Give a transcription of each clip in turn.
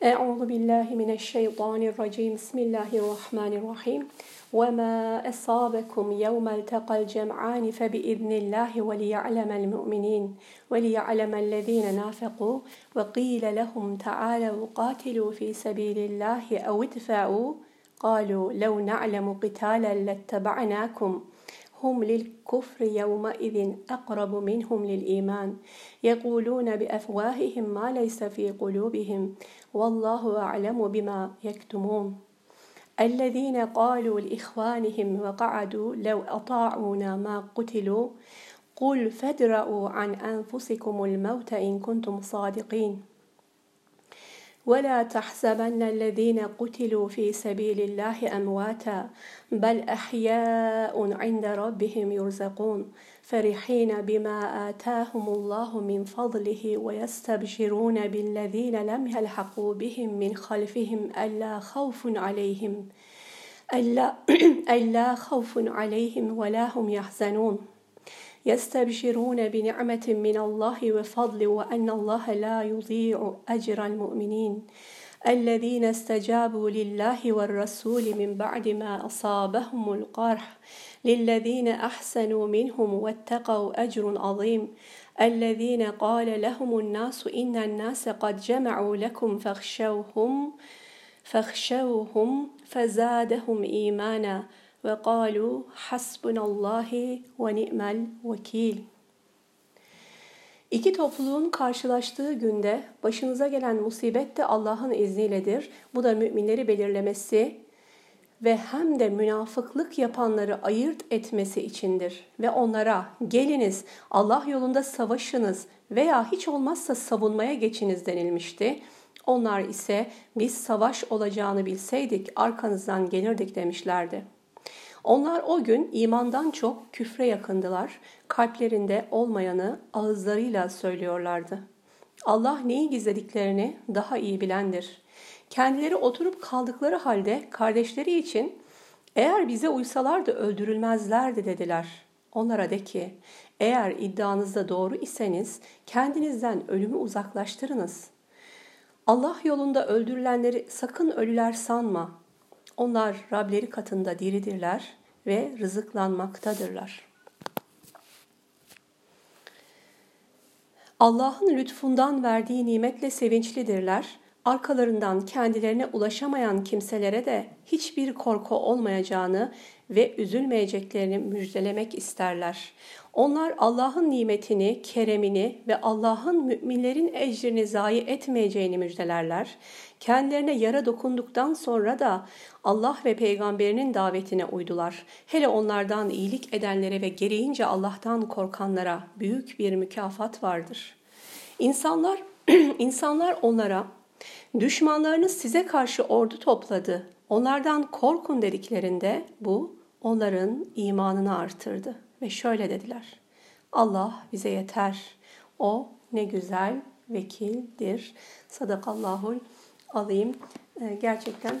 أعوذ بالله من الشيطان الرجيم. بسم الله الرحمن الرحيم. وما أصابكم يوم التقى الجمعان فبإذن الله وليعلم المؤمنين وليعلم الذين نافقوا وقيل لهم تعالوا قاتلوا في سبيل الله أو ادفعوا. قالوا لو نعلم قتالا لاتبعناكم. هم للكفر يومئذ أقرب منهم للإيمان. يقولون بأفواههم ما ليس في قلوبهم والله أعلم بما يكتمون. الذين قالوا لإخوانهم وقعدوا لو أطاعونا ما قتلوا قل فادرءوا عن أنفسكم الموت إن كنتم صادقين. ولا تحسبن الذين قتلوا في سبيل الله أمواتا بل أحياء عند ربهم يرزقون فرحين بما آتاهم الله من فضله ويستبشرون بالذين لم يلحقوا بهم من خلفهم ألا خوف عليهم ألا, ألا خوف عليهم ولا هم يحزنون. يستبشرون بنعمة من الله وفضل وأن الله لا يضيع أجر المؤمنين الذين استجابوا لله والرسول من بعد ما أصابهم القرح للذين أحسنوا منهم واتقوا أجر عظيم الذين قال لهم الناس إن الناس قد جمعوا لكم فاخشوهم فاخشوهم فزادهم إيمانا ve kalu hasbunallahi ve ni'mel vekil. İki topluluğun karşılaştığı günde başınıza gelen musibet de Allah'ın izniyledir. Bu da müminleri belirlemesi ve hem de münafıklık yapanları ayırt etmesi içindir. Ve onlara geliniz Allah yolunda savaşınız veya hiç olmazsa savunmaya geçiniz denilmişti. Onlar ise biz savaş olacağını bilseydik arkanızdan gelirdik demişlerdi.'' Onlar o gün imandan çok küfre yakındılar. Kalplerinde olmayanı ağızlarıyla söylüyorlardı. Allah neyi gizlediklerini daha iyi bilendir. Kendileri oturup kaldıkları halde kardeşleri için eğer bize uysalardı öldürülmezlerdi dediler. Onlara de ki eğer iddianızda doğru iseniz kendinizden ölümü uzaklaştırınız. Allah yolunda öldürülenleri sakın ölüler sanma. Onlar Rableri katında diridirler ve rızıklanmaktadırlar. Allah'ın lütfundan verdiği nimetle sevinçlidirler. Arkalarından kendilerine ulaşamayan kimselere de hiçbir korku olmayacağını ve üzülmeyeceklerini müjdelemek isterler. Onlar Allah'ın nimetini, keremini ve Allah'ın müminlerin ecrini zayi etmeyeceğini müjdelerler. Kendilerine yara dokunduktan sonra da Allah ve peygamberinin davetine uydular. Hele onlardan iyilik edenlere ve gereğince Allah'tan korkanlara büyük bir mükafat vardır. İnsanlar insanlar onlara düşmanlarınız size karşı ordu topladı. Onlardan korkun dediklerinde bu onların imanını artırdı ve şöyle dediler. Allah bize yeter. O ne güzel vekildir. Sadakallahul alayım. Ee, gerçekten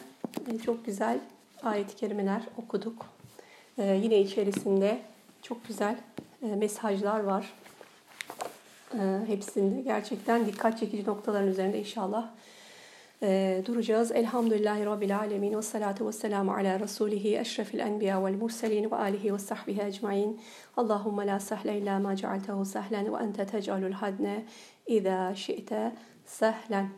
e, çok güzel ayet-i kerimeler okuduk. Ee, yine içerisinde çok güzel e, mesajlar var. Ee, hepsinde gerçekten dikkat çekici noktaların üzerinde inşallah e, duracağız. Elhamdülillahi Rabbil Alemin ve salatu ve selamu ala Resulihi eşrefil enbiya vel murselin ve alihi ve sahbihi ecmain. Allahümme la sahle illa ma cealtehu sehlen ve ente tec'alul hadne idha şi'te sehlen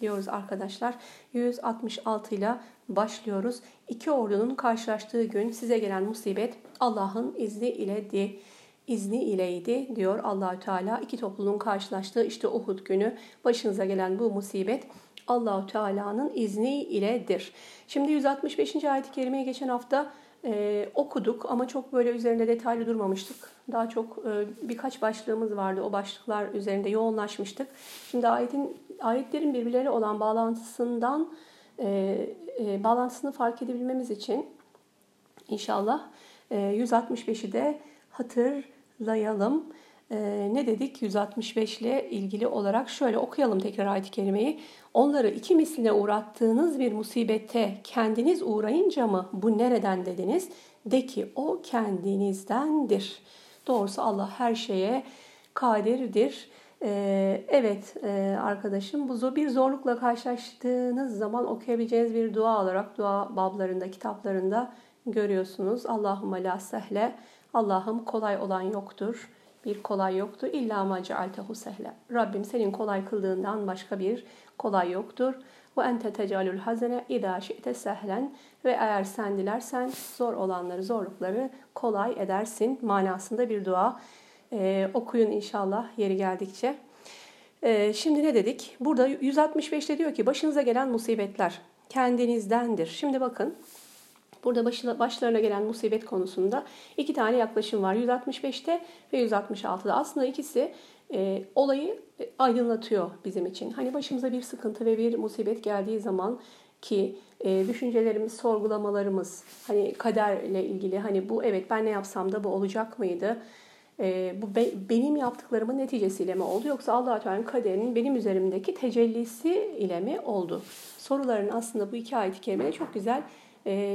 diyoruz arkadaşlar. 166 ile başlıyoruz. İki ordunun karşılaştığı gün size gelen musibet Allah'ın izni ile di izni ileydi diyor Allahü Teala. İki topluluğun karşılaştığı işte Uhud günü başınıza gelen bu musibet Allahü Teala'nın izni iledir. Şimdi 165. ayet-i kerimeyi geçen hafta e, okuduk ama çok böyle üzerinde detaylı durmamıştık. Daha çok e, birkaç başlığımız vardı. O başlıklar üzerinde yoğunlaşmıştık. Şimdi ayetin ayetlerin birbirleriyle olan bağlantısından e, e, bağlantısını fark edebilmemiz için inşallah e, 165'i de hatırlayalım. Ee, ne dedik 165 ile ilgili olarak şöyle okuyalım tekrar ayet-i. Onları iki misline uğrattığınız bir musibette kendiniz uğrayınca mı bu nereden dediniz? De ki o kendinizdendir. Doğrusu Allah her şeye kadirdir Ee, evet e, arkadaşım bu bir zorlukla karşılaştığınız zaman okuyabileceğiniz bir dua olarak dua bablarında, kitaplarında görüyorsunuz. Allahümme la sehle. Allah'ım kolay olan yoktur. Bir kolay yoktur. İlla ma cealtehu sehle. Rabbim senin kolay kıldığından başka bir kolay yoktur. Ve ente tecalül hazene idâ şi'te sehlen. Ve eğer sen dilersen zor olanları, zorlukları kolay edersin manasında bir dua. Ee, okuyun inşallah yeri geldikçe. Ee, şimdi ne dedik? Burada 165'te diyor ki başınıza gelen musibetler kendinizdendir. Şimdi bakın Burada başlarına gelen musibet konusunda iki tane yaklaşım var. 165'te ve 166'da. Aslında ikisi e, olayı e, aydınlatıyor bizim için. Hani başımıza bir sıkıntı ve bir musibet geldiği zaman ki e, düşüncelerimiz, sorgulamalarımız, hani kaderle ilgili hani bu evet ben ne yapsam da bu olacak mıydı? E, bu be, benim yaptıklarımın neticesiyle mi oldu yoksa Allah Teala'nın kaderinin benim üzerimdeki tecellisi ile mi oldu? Soruların aslında bu iki ayet-i çok güzel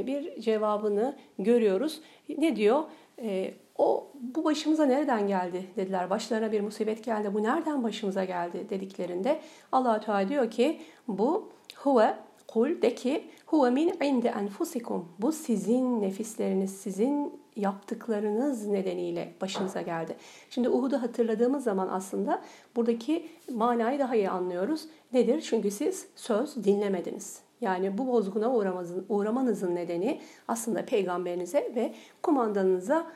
bir cevabını görüyoruz. Ne diyor? E, o bu başımıza nereden geldi dediler. Başlarına bir musibet geldi. Bu nereden başımıza geldi dediklerinde Allah Teala diyor ki bu huve kul de ki huve min indi enfusikum. Bu sizin nefisleriniz, sizin yaptıklarınız nedeniyle başınıza geldi. Şimdi Uhud'u hatırladığımız zaman aslında buradaki manayı daha iyi anlıyoruz. Nedir? Çünkü siz söz dinlemediniz. Yani bu bozguna uğramanızın, uğramanızın nedeni aslında peygamberinize ve kumandanınıza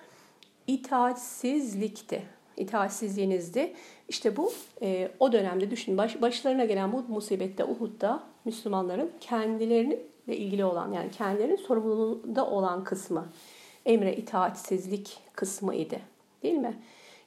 itaatsizlikti. İtaatsizliğinizdi. İşte bu e, o dönemde düşünün baş, başlarına gelen bu musibette Uhud'da Müslümanların kendileriyle ilgili olan yani kendilerinin sorumluluğunda olan kısmı emre itaatsizlik kısmı idi. Değil mi?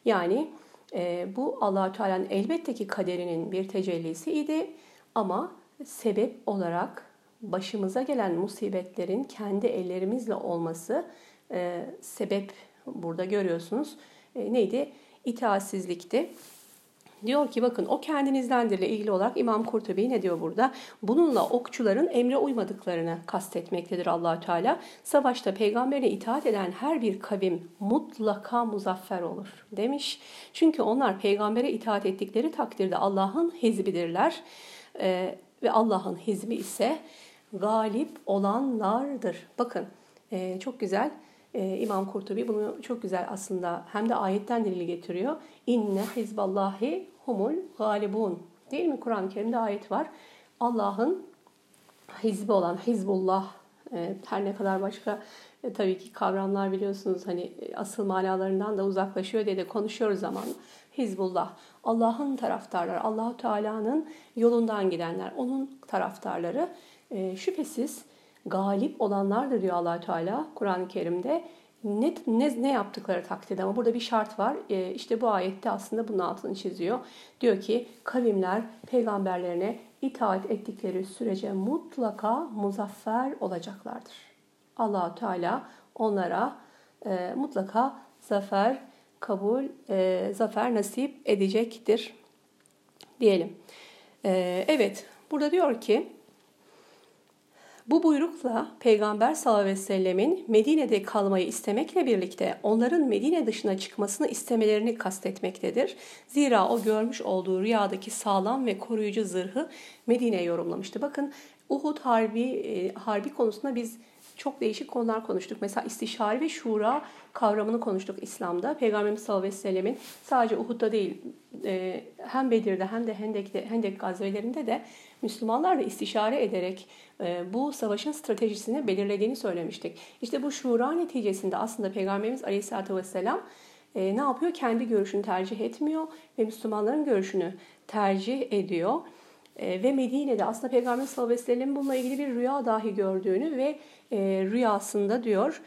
Yani e, bu allah Teala'nın elbette ki kaderinin bir tecellisi idi ama sebep olarak başımıza gelen musibetlerin kendi ellerimizle olması e, sebep burada görüyorsunuz. E, neydi? İtaatsizlikti. Diyor ki bakın o kendinizdendir ile ilgili olarak İmam Kurtubi ne diyor burada? Bununla okçuların emre uymadıklarını kastetmektedir allah Teala. Savaşta peygamberine itaat eden her bir kavim mutlaka muzaffer olur demiş. Çünkü onlar peygambere itaat ettikleri takdirde Allah'ın hizbidirler. Ee, ve Allah'ın hizbi ise galip olanlardır. Bakın e, çok güzel e, İmam Kurtubi bunu çok güzel aslında hem de ayetten delil getiriyor. İnne hizballahi humul galibun. Değil mi? Kur'an-ı Kerim'de ayet var. Allah'ın hizbi olan Hizbullah e, her ne kadar başka e, tabii ki kavramlar biliyorsunuz hani e, asıl manalarından da uzaklaşıyor diye de konuşuyoruz zaman. Hizbullah Allah'ın taraftarları, Allahu Teala'nın yolundan gidenler, onun taraftarları e, şüphesiz galip olanlardır diyor allah Teala Kur'an-ı Kerim'de. Ne, ne, ne yaptıkları takdirde ama burada bir şart var. E, işte bu ayette aslında bunun altını çiziyor. Diyor ki kavimler peygamberlerine itaat ettikleri sürece mutlaka muzaffer olacaklardır. allah Teala onlara e, mutlaka zafer kabul, e, zafer nasip edecektir diyelim. E, evet, burada diyor ki bu buyrukla Peygamber sallallahu aleyhi ve sellemin Medine'de kalmayı istemekle birlikte onların Medine dışına çıkmasını istemelerini kastetmektedir. Zira o görmüş olduğu rüyadaki sağlam ve koruyucu zırhı Medine'ye yorumlamıştı. Bakın Uhud harbi e, harbi konusunda biz çok değişik konular konuştuk. Mesela istişare ve şura kavramını konuştuk İslam'da. Peygamberimiz sallallahu aleyhi ve sellemin sadece Uhud'da değil e, hem Bedir'de hem de Hendek'te, Hendek gazvelerinde de Müslümanlarla istişare ederek e, bu savaşın stratejisini belirlediğini söylemiştik. İşte bu şura neticesinde aslında Peygamberimiz aleyhissalatü vesselam e, ne yapıyor? Kendi görüşünü tercih etmiyor ve Müslümanların görüşünü tercih ediyor. ve Medine'de aslında Peygamber sallallahu aleyhi ve sellem bununla ilgili bir rüya dahi gördüğünü ve rüyasında diyor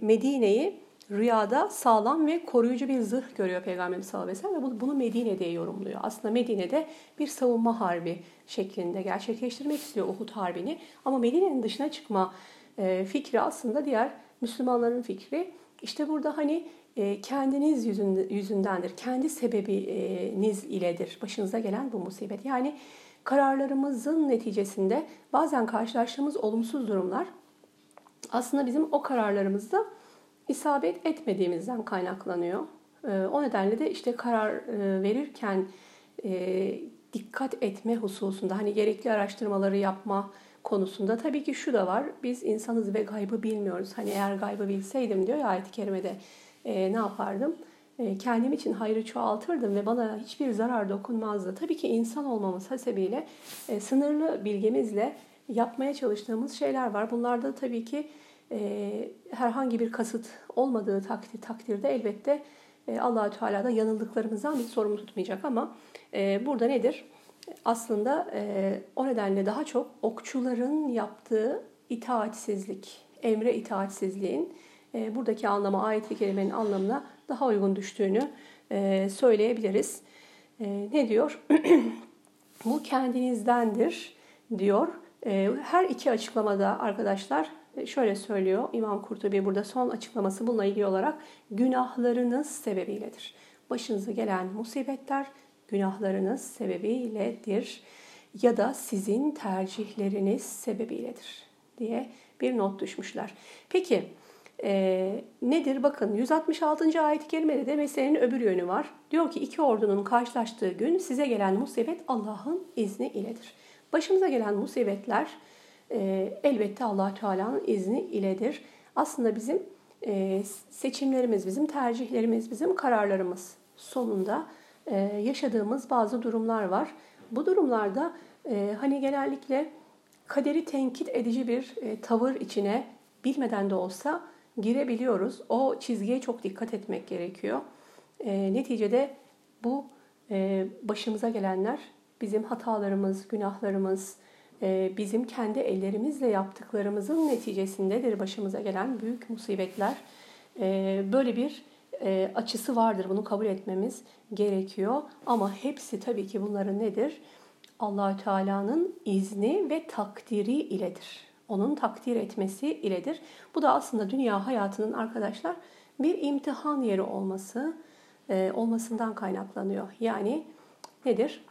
Medine'yi rüyada sağlam ve koruyucu bir zırh görüyor Peygamberimiz sallallahu aleyhi ve sellem ve bunu Medine'de yorumluyor. Aslında Medine'de bir savunma harbi şeklinde gerçekleştirmek istiyor Uhud Harbi'ni. Ama Medine'nin dışına çıkma e, fikri aslında diğer Müslümanların fikri. İşte burada hani e, kendiniz yüzündendir, kendi sebebiniz iledir başınıza gelen bu musibet. Yani kararlarımızın neticesinde bazen karşılaştığımız olumsuz durumlar aslında bizim o kararlarımızda isabet etmediğimizden kaynaklanıyor. Ee, o nedenle de işte karar e, verirken e, dikkat etme hususunda hani gerekli araştırmaları yapma konusunda tabii ki şu da var. Biz insanız ve gaybı bilmiyoruz. Hani eğer gaybı bilseydim diyor ya ayet-i kerimede e, ne yapardım? Kendim için hayrı çoğaltırdım ve bana hiçbir zarar dokunmazdı. Tabii ki insan olmamız hasebiyle sınırlı bilgimizle yapmaya çalıştığımız şeyler var. Bunlarda tabii ki e, herhangi bir kasıt olmadığı takdir, takdirde elbette e, Allahü Teala da yanıldıklarımızdan bir sorumlu tutmayacak ama e, burada nedir? Aslında e, o nedenle daha çok okçuların yaptığı itaatsizlik, emre itaatsizliğin e, buradaki anlama, ayet-i kerimenin anlamına daha uygun düştüğünü e, söyleyebiliriz. E, ne diyor? Bu kendinizdendir diyor. E, her iki açıklamada arkadaşlar şöyle söylüyor İmam Kurtubi burada son açıklaması bununla ilgili olarak günahlarınız sebebiyledir. Başınıza gelen musibetler günahlarınız sebebiyledir ya da sizin tercihleriniz sebebiyledir diye bir not düşmüşler. Peki e, nedir? Bakın 166. ayet-i kerimede de meselenin öbür yönü var. Diyor ki iki ordunun karşılaştığı gün size gelen musibet Allah'ın izni iledir. Başımıza gelen musibetler e, elbette allah Teala'nın izni iledir. Aslında bizim e, seçimlerimiz, bizim tercihlerimiz, bizim kararlarımız sonunda e, yaşadığımız bazı durumlar var. Bu durumlarda e, hani genellikle kaderi tenkit edici bir tavır içine bilmeden de olsa girebiliyoruz. O çizgiye çok dikkat etmek gerekiyor. E, neticede bu e, başımıza gelenler bizim hatalarımız, günahlarımız, bizim kendi ellerimizle yaptıklarımızın neticesindedir başımıza gelen büyük musibetler. E, böyle bir e, açısı vardır. Bunu kabul etmemiz gerekiyor. Ama hepsi tabii ki bunların nedir? Allahü Teala'nın izni ve takdiri iledir. Onun takdir etmesi iledir. Bu da aslında dünya hayatının arkadaşlar bir imtihan yeri olması e, olmasından kaynaklanıyor. Yani nedir?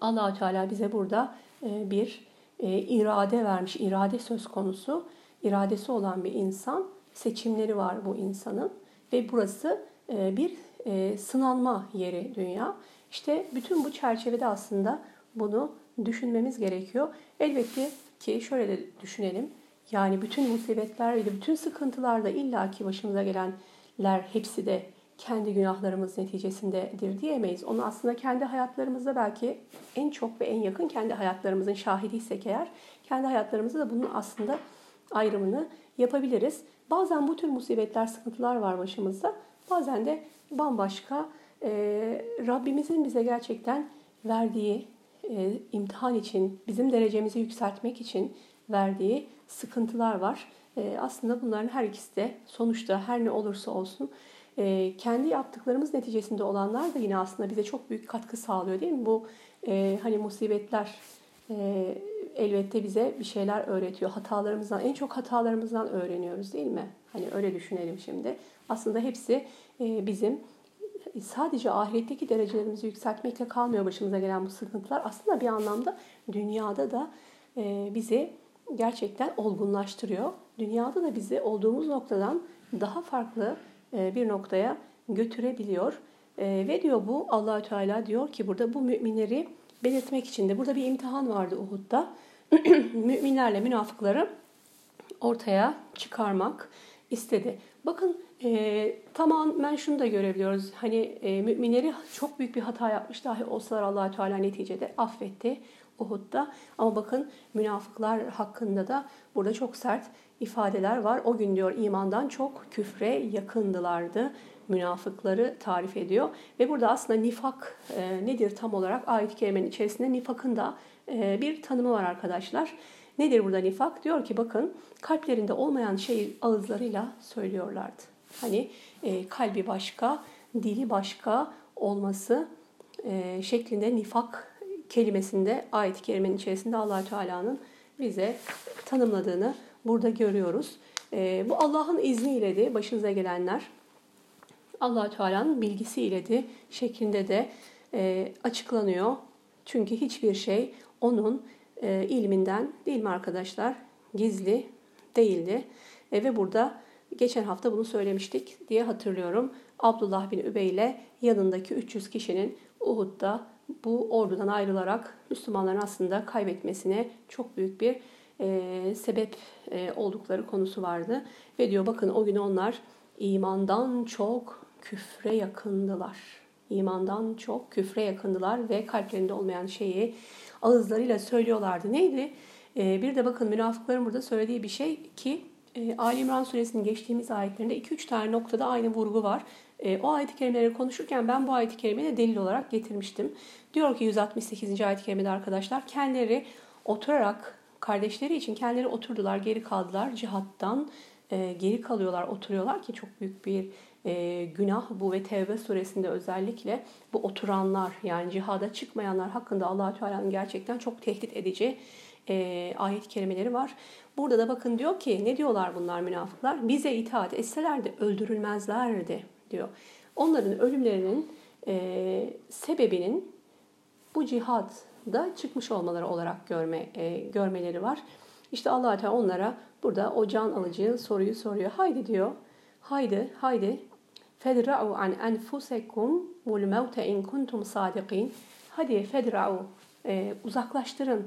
Allahü Teala bize burada bir e, irade vermiş, irade söz konusu. İradesi olan bir insan, seçimleri var bu insanın ve burası e, bir sınanma yeri dünya. İşte bütün bu çerçevede aslında bunu düşünmemiz gerekiyor. Elbette ki şöyle de düşünelim. Yani bütün musibetler ve bütün sıkıntılar da illaki başımıza gelenler hepsi de kendi günahlarımız neticesindedir diyemeyiz. Onu aslında kendi hayatlarımızda belki en çok ve en yakın kendi hayatlarımızın şahidiysek eğer kendi hayatlarımızda da bunun aslında ayrımını yapabiliriz. Bazen bu tür musibetler, sıkıntılar var başımızda. Bazen de bambaşka e, Rabbimizin bize gerçekten verdiği e, imtihan için, bizim derecemizi yükseltmek için verdiği sıkıntılar var. E, aslında bunların her ikisi de sonuçta her ne olursa olsun e, kendi yaptıklarımız neticesinde olanlar da yine aslında bize çok büyük katkı sağlıyor değil mi? Bu e, hani musibetler e, elbette bize bir şeyler öğretiyor. Hatalarımızdan, en çok hatalarımızdan öğreniyoruz değil mi? Hani öyle düşünelim şimdi. Aslında hepsi e, bizim sadece ahiretteki derecelerimizi yükseltmekle kalmıyor başımıza gelen bu sıkıntılar. Aslında bir anlamda dünyada da e, bizi gerçekten olgunlaştırıyor. Dünyada da bizi olduğumuz noktadan daha farklı bir noktaya götürebiliyor. E, ve diyor bu Allahü Teala diyor ki burada bu müminleri belirtmek için de burada bir imtihan vardı Uhud'da. Müminlerle münafıkları ortaya çıkarmak istedi. Bakın e, tamamen şunu da görebiliyoruz. Hani e, müminleri çok büyük bir hata yapmış dahi olsalar Allahü Teala neticede affetti Uhud'da. Ama bakın münafıklar hakkında da burada çok sert ifadeler var. O gün diyor imandan çok küfre yakındılardı münafıkları tarif ediyor. Ve burada aslında nifak e, nedir tam olarak ayet-i kerimenin içerisinde nifakın da e, bir tanımı var arkadaşlar. Nedir burada nifak? Diyor ki bakın kalplerinde olmayan şeyi ağızlarıyla söylüyorlardı. Hani e, kalbi başka, dili başka olması e, şeklinde nifak kelimesinde ayet-i kerimenin içerisinde allah Teala'nın bize tanımladığını burada görüyoruz. E, bu Allah'ın izniyle de başınıza gelenler allah Teala'nın bilgisiyle de şeklinde de e, açıklanıyor. Çünkü hiçbir şey onun e, ilminden değil mi arkadaşlar? Gizli değildi. E, ve burada geçen hafta bunu söylemiştik diye hatırlıyorum. Abdullah bin Übey ile yanındaki 300 kişinin Uhud'da bu ordudan ayrılarak Müslümanların aslında kaybetmesine çok büyük bir e, sebep e, oldukları konusu vardı. Ve diyor bakın o gün onlar imandan çok küfre yakındılar. İmandan çok küfre yakındılar ve kalplerinde olmayan şeyi ağızlarıyla söylüyorlardı. Neydi? E, bir de bakın münafıkların burada söylediği bir şey ki e, Ali İmran suresinin geçtiğimiz ayetlerinde 2-3 tane noktada aynı vurgu var. E, o ayet-i kerimeleri konuşurken ben bu ayet-i kerimeyi de delil olarak getirmiştim. Diyor ki 168. ayet-i kerimede arkadaşlar kendileri oturarak kardeşleri için kendileri oturdular, geri kaldılar cihattan. E, geri kalıyorlar, oturuyorlar ki çok büyük bir e, günah bu ve Tevbe suresinde özellikle bu oturanlar yani cihada çıkmayanlar hakkında allah Teala'nın gerçekten çok tehdit edici e, ayet kelimeleri var. Burada da bakın diyor ki ne diyorlar bunlar münafıklar? Bize itaat etselerdi öldürülmezlerdi diyor. Onların ölümlerinin e, sebebinin bu cihadda çıkmış olmaları olarak görme e, görmeleri var. İşte allah Teala onlara burada o can alıcı soruyu soruyor. Haydi diyor. Haydi, haydi. Fedra'u an enfusekum vel mevte in kuntum sadikin. Hadi fedra'u e, uzaklaştırın.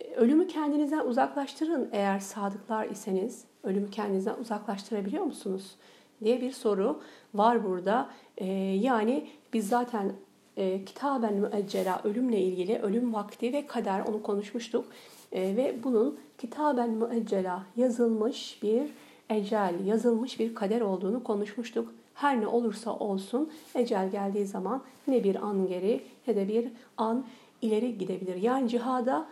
E, ölümü kendinizden uzaklaştırın eğer sadıklar iseniz. Ölümü kendinizden uzaklaştırabiliyor musunuz? diye bir soru var burada. E, yani biz zaten e, kitaben müeccela ölümle ilgili ölüm vakti ve kader onu konuşmuştuk. E, ve bunun kitaben müeccela yazılmış bir ecel, yazılmış bir kader olduğunu konuşmuştuk. Her ne olursa olsun ecel geldiği zaman ne bir an geri ne de bir an ileri gidebilir. Yani cihada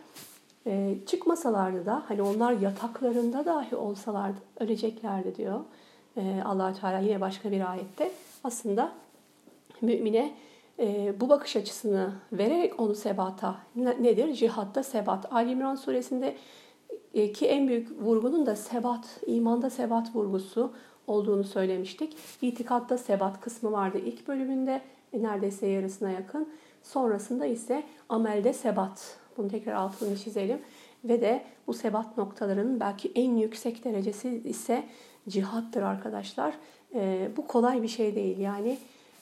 e, çıkmasalardı da hani onlar yataklarında dahi olsalardı öleceklerdi diyor. E, allah Teala yine başka bir ayette aslında mümine e, bu bakış açısını vererek onu sebata nedir? Cihatta sebat. Ali İmran suresinde e, ki en büyük vurgunun da sebat, imanda sebat vurgusu olduğunu söylemiştik. İtikatta sebat kısmı vardı ilk bölümünde e, neredeyse yarısına yakın. Sonrasında ise amelde sebat. Bunu tekrar altını çizelim. Ve de bu sebat noktalarının belki en yüksek derecesi ise cihattır arkadaşlar. E, bu kolay bir şey değil. Yani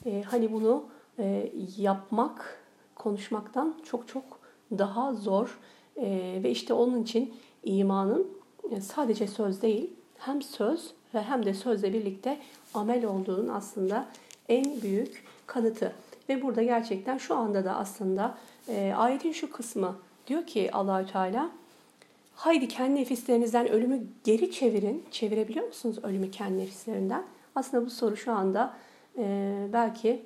e, hani bunu e, yapmak konuşmaktan çok çok daha zor. E, ve işte onun için imanın e, sadece söz değil hem söz ve hem de sözle birlikte amel olduğunun aslında en büyük kanıtı. Ve burada gerçekten şu anda da aslında e, ayetin şu kısmı diyor ki Allahü Teala haydi kendi nefislerinizden ölümü geri çevirin. Çevirebiliyor musunuz ölümü kendi nefislerinden? Aslında bu soru şu anda e, belki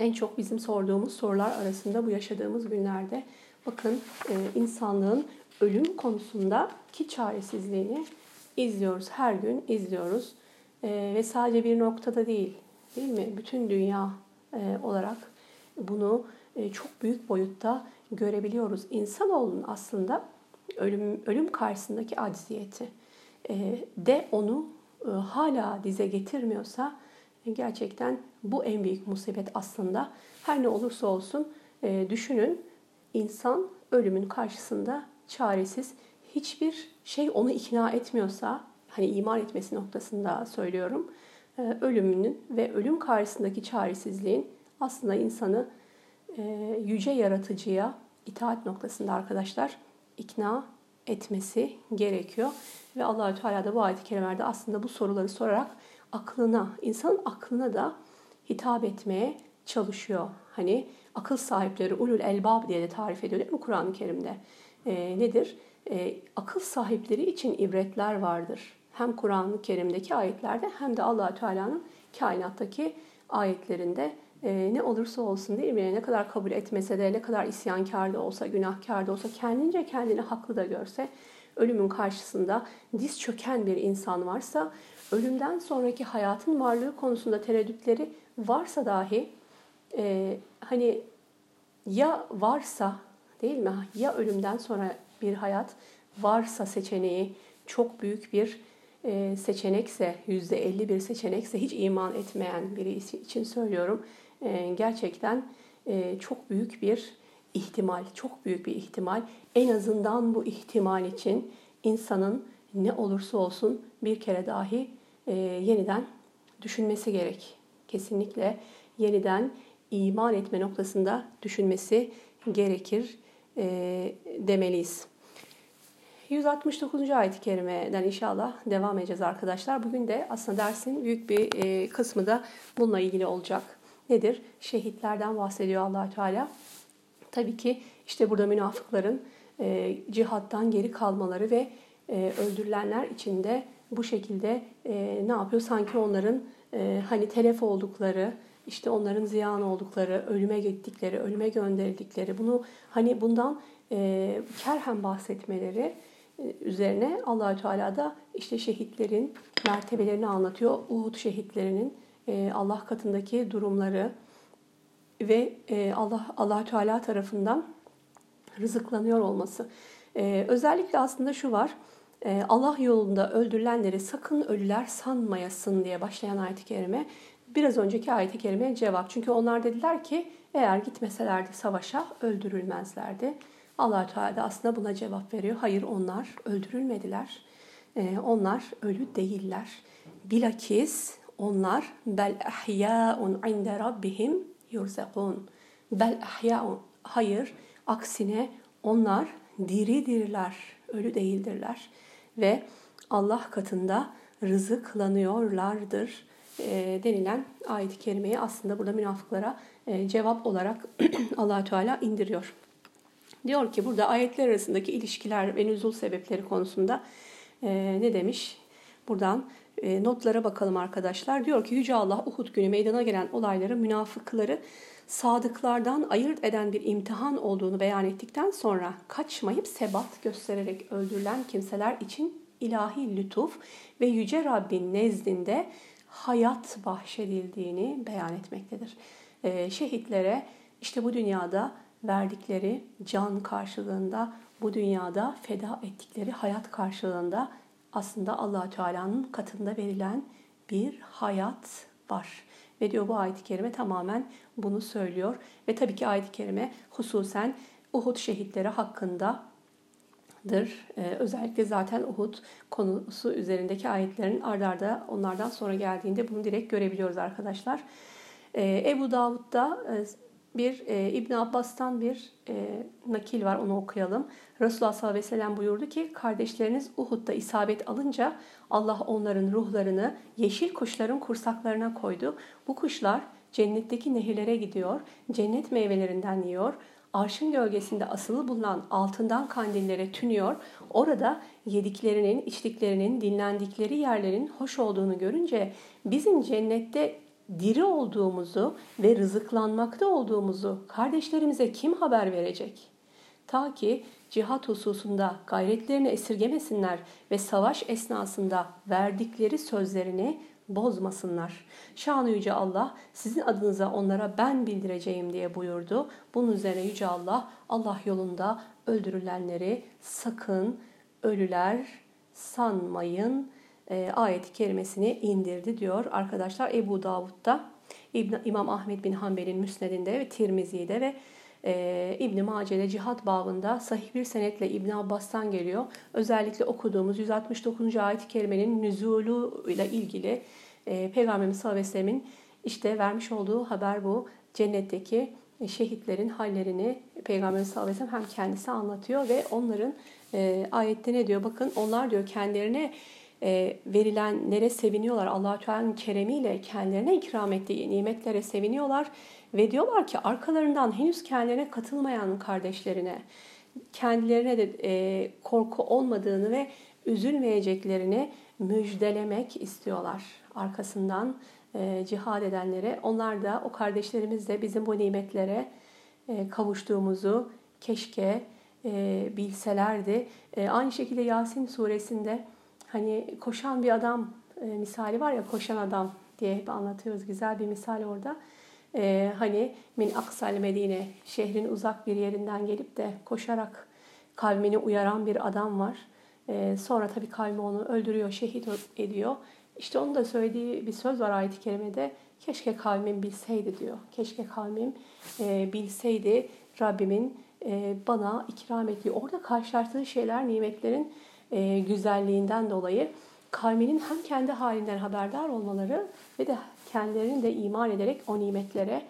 en çok bizim sorduğumuz sorular arasında bu yaşadığımız günlerde. Bakın e, insanlığın ölüm konusunda ki çaresizliğini izliyoruz. Her gün izliyoruz. E, ve sadece bir noktada değil. Değil mi? Bütün dünya e, olarak bunu çok büyük boyutta görebiliyoruz. İnsanoğlunun aslında ölüm ölüm karşısındaki acziyeti de onu hala dize getirmiyorsa gerçekten bu en büyük musibet aslında. Her ne olursa olsun e, düşünün insan ölümün karşısında çaresiz hiçbir şey onu ikna etmiyorsa hani iman etmesi noktasında söylüyorum e, ölümünün ve ölüm karşısındaki çaresizliğin aslında insanı e, yüce yaratıcıya itaat noktasında arkadaşlar ikna etmesi gerekiyor. Ve Allahü Teala da bu ayet-i kerimelerde aslında bu soruları sorarak aklına, insanın aklına da hitap etmeye çalışıyor. Hani akıl sahipleri ulul elbab diye de tarif ediyor değil mi Kur'an-ı Kerim'de? E, nedir? E, akıl sahipleri için ibretler vardır. Hem Kur'an-ı Kerim'deki ayetlerde hem de allah Teala'nın kainattaki ayetlerinde e, ne olursa olsun değil mi? Ne kadar kabul etmese de, ne kadar isyankar da olsa, günahkar da olsa, kendince kendini haklı da görse, ölümün karşısında diz çöken bir insan varsa, ölümden sonraki hayatın varlığı konusunda tereddütleri varsa dahi, e, hani ya varsa değil mi? Ya ölümden sonra bir hayat varsa seçeneği çok büyük bir e, seçenekse, yüzde elli bir seçenekse hiç iman etmeyen biri için söylüyorum. E, gerçekten e, çok büyük bir ihtimal, çok büyük bir ihtimal. En azından bu ihtimal için insanın ne olursa olsun bir kere dahi yeniden düşünmesi gerek. Kesinlikle yeniden iman etme noktasında düşünmesi gerekir e, demeliyiz. 169. ayet-i kerimeden inşallah devam edeceğiz arkadaşlar. Bugün de aslında dersin büyük bir e, kısmı da bununla ilgili olacak. Nedir? Şehitlerden bahsediyor allah Teala. Tabii ki işte burada münafıkların e, cihattan geri kalmaları ve e, öldürülenler içinde bu şekilde e, ne yapıyor? Sanki onların e, hani telef oldukları, işte onların ziyan oldukları, ölüme gittikleri, ölüme gönderildikleri, bunu hani bundan e, kerhen bahsetmeleri e, üzerine Allahü Teala da işte şehitlerin mertebelerini anlatıyor. Uhud şehitlerinin e, Allah katındaki durumları ve e, Allah Allah Teala tarafından rızıklanıyor olması. E, özellikle aslında şu var. E, Allah yolunda öldürülenleri sakın ölüler sanmayasın diye başlayan ayet-i kerime biraz önceki ayet-i kerimeye cevap. Çünkü onlar dediler ki eğer gitmeselerdi savaşa öldürülmezlerdi. allah Teala da aslında buna cevap veriyor. Hayır onlar öldürülmediler. Ee, onlar ölü değiller. Bilakis onlar bel ahya'un inde rabbihim yurzakun. Bel ahya'un. Hayır aksine onlar diridirler, ölü değildirler. Ve Allah katında rızıklanıyorlardır e, denilen ayet-i kerimeyi aslında burada münafıklara e, cevap olarak allah Teala indiriyor. Diyor ki burada ayetler arasındaki ilişkiler ve nüzul sebepleri konusunda e, ne demiş? Buradan notlara bakalım arkadaşlar. Diyor ki Yüce Allah Uhud günü meydana gelen olayları münafıkları sadıklardan ayırt eden bir imtihan olduğunu beyan ettikten sonra kaçmayıp sebat göstererek öldürülen kimseler için ilahi lütuf ve Yüce Rabbin nezdinde hayat bahşedildiğini beyan etmektedir. E, şehitlere işte bu dünyada verdikleri can karşılığında, bu dünyada feda ettikleri hayat karşılığında aslında allah Teala'nın katında verilen bir hayat var. Ve diyor bu ayet-i kerime tamamen bunu söylüyor. Ve tabii ki ayet-i kerime hususen Uhud şehitleri hakkında dır. Ee, özellikle zaten Uhud konusu üzerindeki ayetlerin ardarda onlardan sonra geldiğinde bunu direkt görebiliyoruz arkadaşlar. Ee, Ebu Davud'da e, bir e, İbn Abbas'tan bir e, nakil var onu okuyalım. Resulullah sallallahu aleyhi ve sellem buyurdu ki kardeşleriniz Uhud'da isabet alınca Allah onların ruhlarını yeşil kuşların kursaklarına koydu. Bu kuşlar cennetteki nehirlere gidiyor, cennet meyvelerinden yiyor, arşın gölgesinde asılı bulunan altından kandillere tünüyor. Orada yediklerinin, içtiklerinin, dinlendikleri yerlerin hoş olduğunu görünce bizim cennette diri olduğumuzu ve rızıklanmakta olduğumuzu kardeşlerimize kim haber verecek? Ta ki cihat hususunda gayretlerini esirgemesinler ve savaş esnasında verdikleri sözlerini bozmasınlar. Şanı Yüce Allah sizin adınıza onlara ben bildireceğim diye buyurdu. Bunun üzerine Yüce Allah Allah yolunda öldürülenleri sakın ölüler sanmayın e, ayet-i kerimesini indirdi diyor arkadaşlar Ebu Davud'da İbn, İmam Ahmet bin Hanbel'in Müsned'inde ve Tirmizi'de ve e, İbn Mace'de cihat babında sahih bir senetle İbn Abbas'tan geliyor. Özellikle okuduğumuz 169. ayet-i kerimenin nüzulu ile ilgili e, Peygamberimiz sallallahu aleyhi ve sellemin işte vermiş olduğu haber bu. Cennetteki şehitlerin hallerini Peygamberimiz sallallahu aleyhi ve sellem hem kendisi anlatıyor ve onların e, ayette ne diyor? Bakın onlar diyor kendilerine e, verilenlere seviniyorlar. allah Teala'nın keremiyle kendilerine ikram ettiği nimetlere seviniyorlar. Ve diyorlar ki arkalarından henüz kendilerine katılmayan kardeşlerine kendilerine de e, korku olmadığını ve üzülmeyeceklerini müjdelemek istiyorlar. Arkasından e, cihad edenlere. Onlar da o kardeşlerimiz de bizim bu nimetlere e, kavuştuğumuzu keşke e, bilselerdi. E, aynı şekilde Yasin suresinde Hani koşan bir adam e, misali var ya koşan adam diye hep anlatıyoruz. Güzel bir misal orada. E, hani min aksal medine şehrin uzak bir yerinden gelip de koşarak kavmini uyaran bir adam var. E, sonra tabii kavmi onu öldürüyor, şehit ediyor. İşte onun da söylediği bir söz var ayet-i kerimede. Keşke kavmim bilseydi diyor. Keşke kavmim e, bilseydi Rabbimin e, bana ikram ettiği. Orada karşılaştığı şeyler, nimetlerin e, güzelliğinden dolayı kavminin hem kendi halinden haberdar olmaları ve de kendilerinin de iman ederek o nimetlere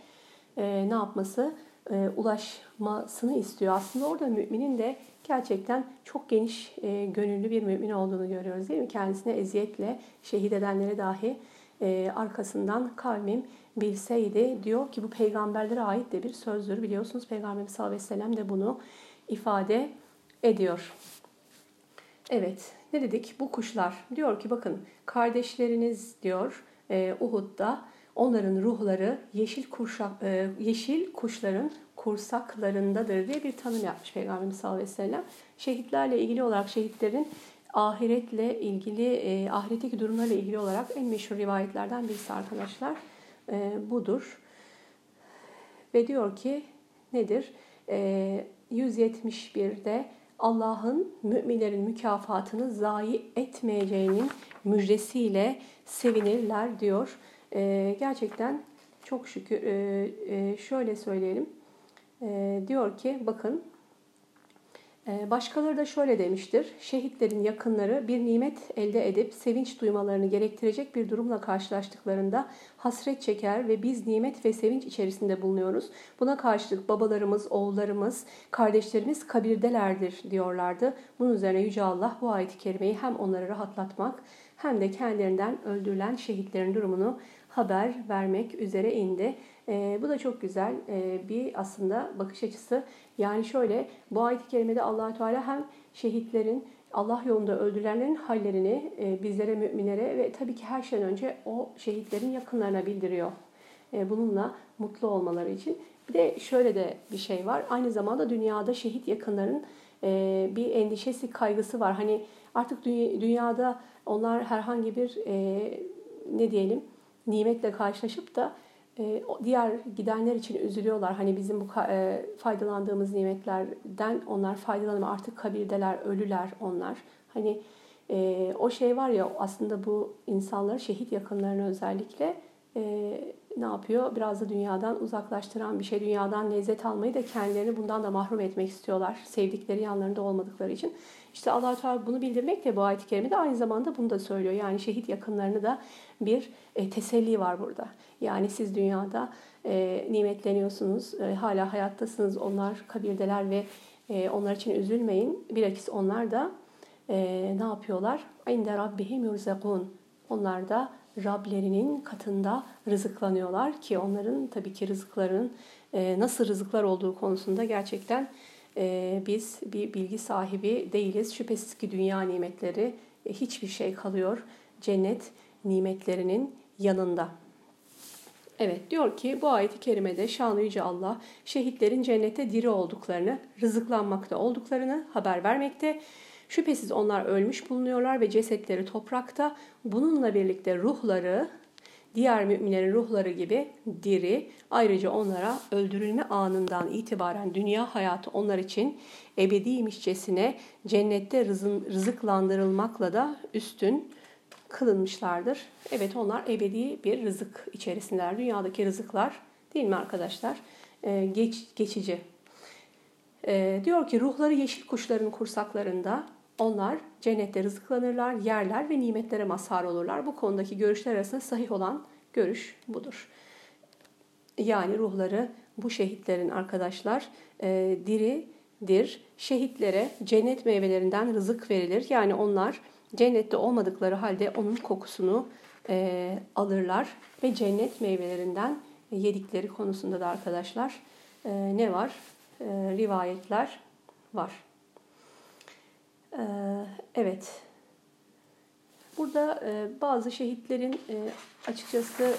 e, ne yapması? E, ulaşmasını istiyor. Aslında orada müminin de gerçekten çok geniş e, gönüllü bir mümin olduğunu görüyoruz değil mi? Kendisine eziyetle şehit edenleri dahi e, arkasından kavmim bilseydi diyor ki bu peygamberlere ait de bir sözdür. Biliyorsunuz Peygamberimiz sallallahu aleyhi ve sellem de bunu ifade ediyor. Evet ne dedik bu kuşlar diyor ki bakın kardeşleriniz diyor e, Uhud'da onların ruhları yeşil, kuşak, e, yeşil kuşların kursaklarındadır diye bir tanım yapmış Peygamberimiz sallallahu aleyhi ve sellem. Şehitlerle ilgili olarak şehitlerin ahiretle ilgili, e, ahiretteki durumlarla ilgili olarak en meşhur rivayetlerden birisi arkadaşlar e, budur. Ve diyor ki nedir? E, 171'de Allah'ın müminlerin mükafatını zayi etmeyeceğinin müjdesiyle sevinirler diyor. E, gerçekten çok şükür e, e, şöyle söyleyelim. E, diyor ki bakın başkaları da şöyle demiştir. Şehitlerin yakınları bir nimet elde edip sevinç duymalarını gerektirecek bir durumla karşılaştıklarında hasret çeker ve biz nimet ve sevinç içerisinde bulunuyoruz. Buna karşılık babalarımız, oğullarımız, kardeşlerimiz kabirdelerdir diyorlardı. Bunun üzerine Yüce Allah bu ayet-i kerimeyi hem onları rahatlatmak hem de kendilerinden öldürülen şehitlerin durumunu haber vermek üzere indi. E, bu da çok güzel e, bir aslında bakış açısı. Yani şöyle bu ayet-i kerimede allah Teala hem şehitlerin Allah yolunda öldürülenlerin hallerini e, bizlere, müminlere ve tabii ki her şeyden önce o şehitlerin yakınlarına bildiriyor. E, bununla mutlu olmaları için. Bir de şöyle de bir şey var. Aynı zamanda dünyada şehit yakınların e, bir endişesi, kaygısı var. Hani artık dünyada onlar herhangi bir e, ne diyelim nimetle karşılaşıp da e, diğer gidenler için üzülüyorlar. Hani bizim bu e, faydalandığımız nimetlerden onlar faydalanamıyor. Artık kabirdeler, ölüler onlar. Hani e, o şey var ya aslında bu insanları şehit yakınlarını özellikle ne yapıyor? Biraz da dünyadan uzaklaştıran bir şey. Dünyadan lezzet almayı da kendilerini bundan da mahrum etmek istiyorlar. Sevdikleri yanlarında olmadıkları için. İşte allah Teala bunu bildirmek de bu ayet-i kerimede aynı zamanda bunu da söylüyor. Yani şehit yakınlarını da bir e, teselli var burada. Yani siz dünyada e, nimetleniyorsunuz, e, hala hayattasınız, onlar kabirdeler ve e, onlar için üzülmeyin. Bilakis onlar da e, ne yapıyorlar? İnde rabbihim yurzakun. Onlar da Rablerinin katında rızıklanıyorlar ki onların tabii ki rızıkların e, nasıl rızıklar olduğu konusunda gerçekten e, biz bir bilgi sahibi değiliz. Şüphesiz ki dünya nimetleri e, hiçbir şey kalıyor cennet nimetlerinin yanında. Evet diyor ki bu ayeti kerimede şanlı yüce Allah şehitlerin cennette diri olduklarını, rızıklanmakta olduklarını haber vermekte. Şüphesiz onlar ölmüş bulunuyorlar ve cesetleri toprakta. Bununla birlikte ruhları diğer müminlerin ruhları gibi diri. Ayrıca onlara öldürülme anından itibaren dünya hayatı onlar için ebediymişçesine cennette rızıklandırılmakla da üstün kılınmışlardır. Evet onlar ebedi bir rızık içerisindeler. Dünyadaki rızıklar değil mi arkadaşlar? Ee, geç, geçici. Ee, diyor ki ruhları yeşil kuşların kursaklarında onlar cennette rızıklanırlar, yerler ve nimetlere mazhar olurlar. Bu konudaki görüşler arasında sahih olan görüş budur. Yani ruhları bu şehitlerin arkadaşlar e, diridir. Şehitlere cennet meyvelerinden rızık verilir. Yani onlar cennette olmadıkları halde onun kokusunu e, alırlar ve cennet meyvelerinden yedikleri konusunda da arkadaşlar e, ne var? E, rivayetler var. E, evet. Burada e, bazı şehitlerin e, açıkçası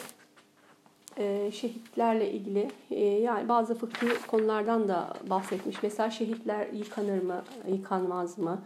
e, şehitlerle ilgili e, yani bazı fıkhi konulardan da bahsetmiş. Mesela şehitler yıkanır mı, yıkanmaz mı?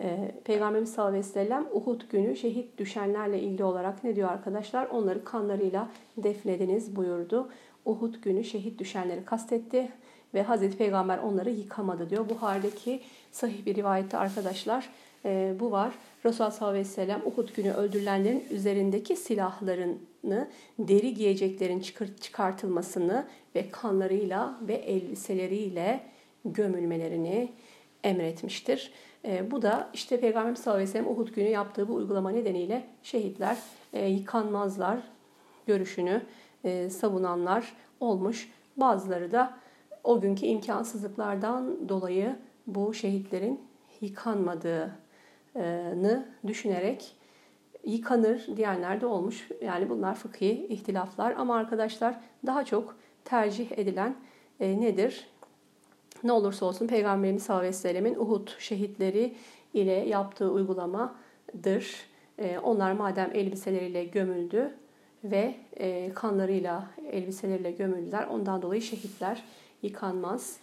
E, Peygamberimiz sallallahu aleyhi ve sellem Uhud günü şehit düşenlerle ilgili olarak ne diyor arkadaşlar? Onları kanlarıyla defnediniz buyurdu. Uhud günü şehit düşenleri kastetti ve Hazreti Peygamber onları yıkamadı diyor. Bu haldeki sahih bir rivayette arkadaşlar e, bu var. Resulullah sallallahu aleyhi ve sellem Uhud günü öldürülenlerin üzerindeki silahlarını, deri giyeceklerin çıkartılmasını ve kanlarıyla ve elbiseleriyle gömülmelerini emretmiştir. E, bu da işte Peygamber sallallahu aleyhi ve sellem Uhud günü yaptığı bu uygulama nedeniyle şehitler e, yıkanmazlar görüşünü e, savunanlar olmuş Bazıları da o günkü imkansızlıklardan dolayı bu şehitlerin yıkanmadığını düşünerek yıkanır diyenler de olmuş. Yani bunlar fıkhi ihtilaflar ama arkadaşlar daha çok tercih edilen e, nedir? Ne olursa olsun Peygamberimiz sallallahu aleyhi ve sellemin Uhud şehitleri ile yaptığı uygulamadır. E, onlar madem elbiseleriyle gömüldü ve e, kanlarıyla elbiseleriyle gömüldüler ondan dolayı şehitler yıkanmaz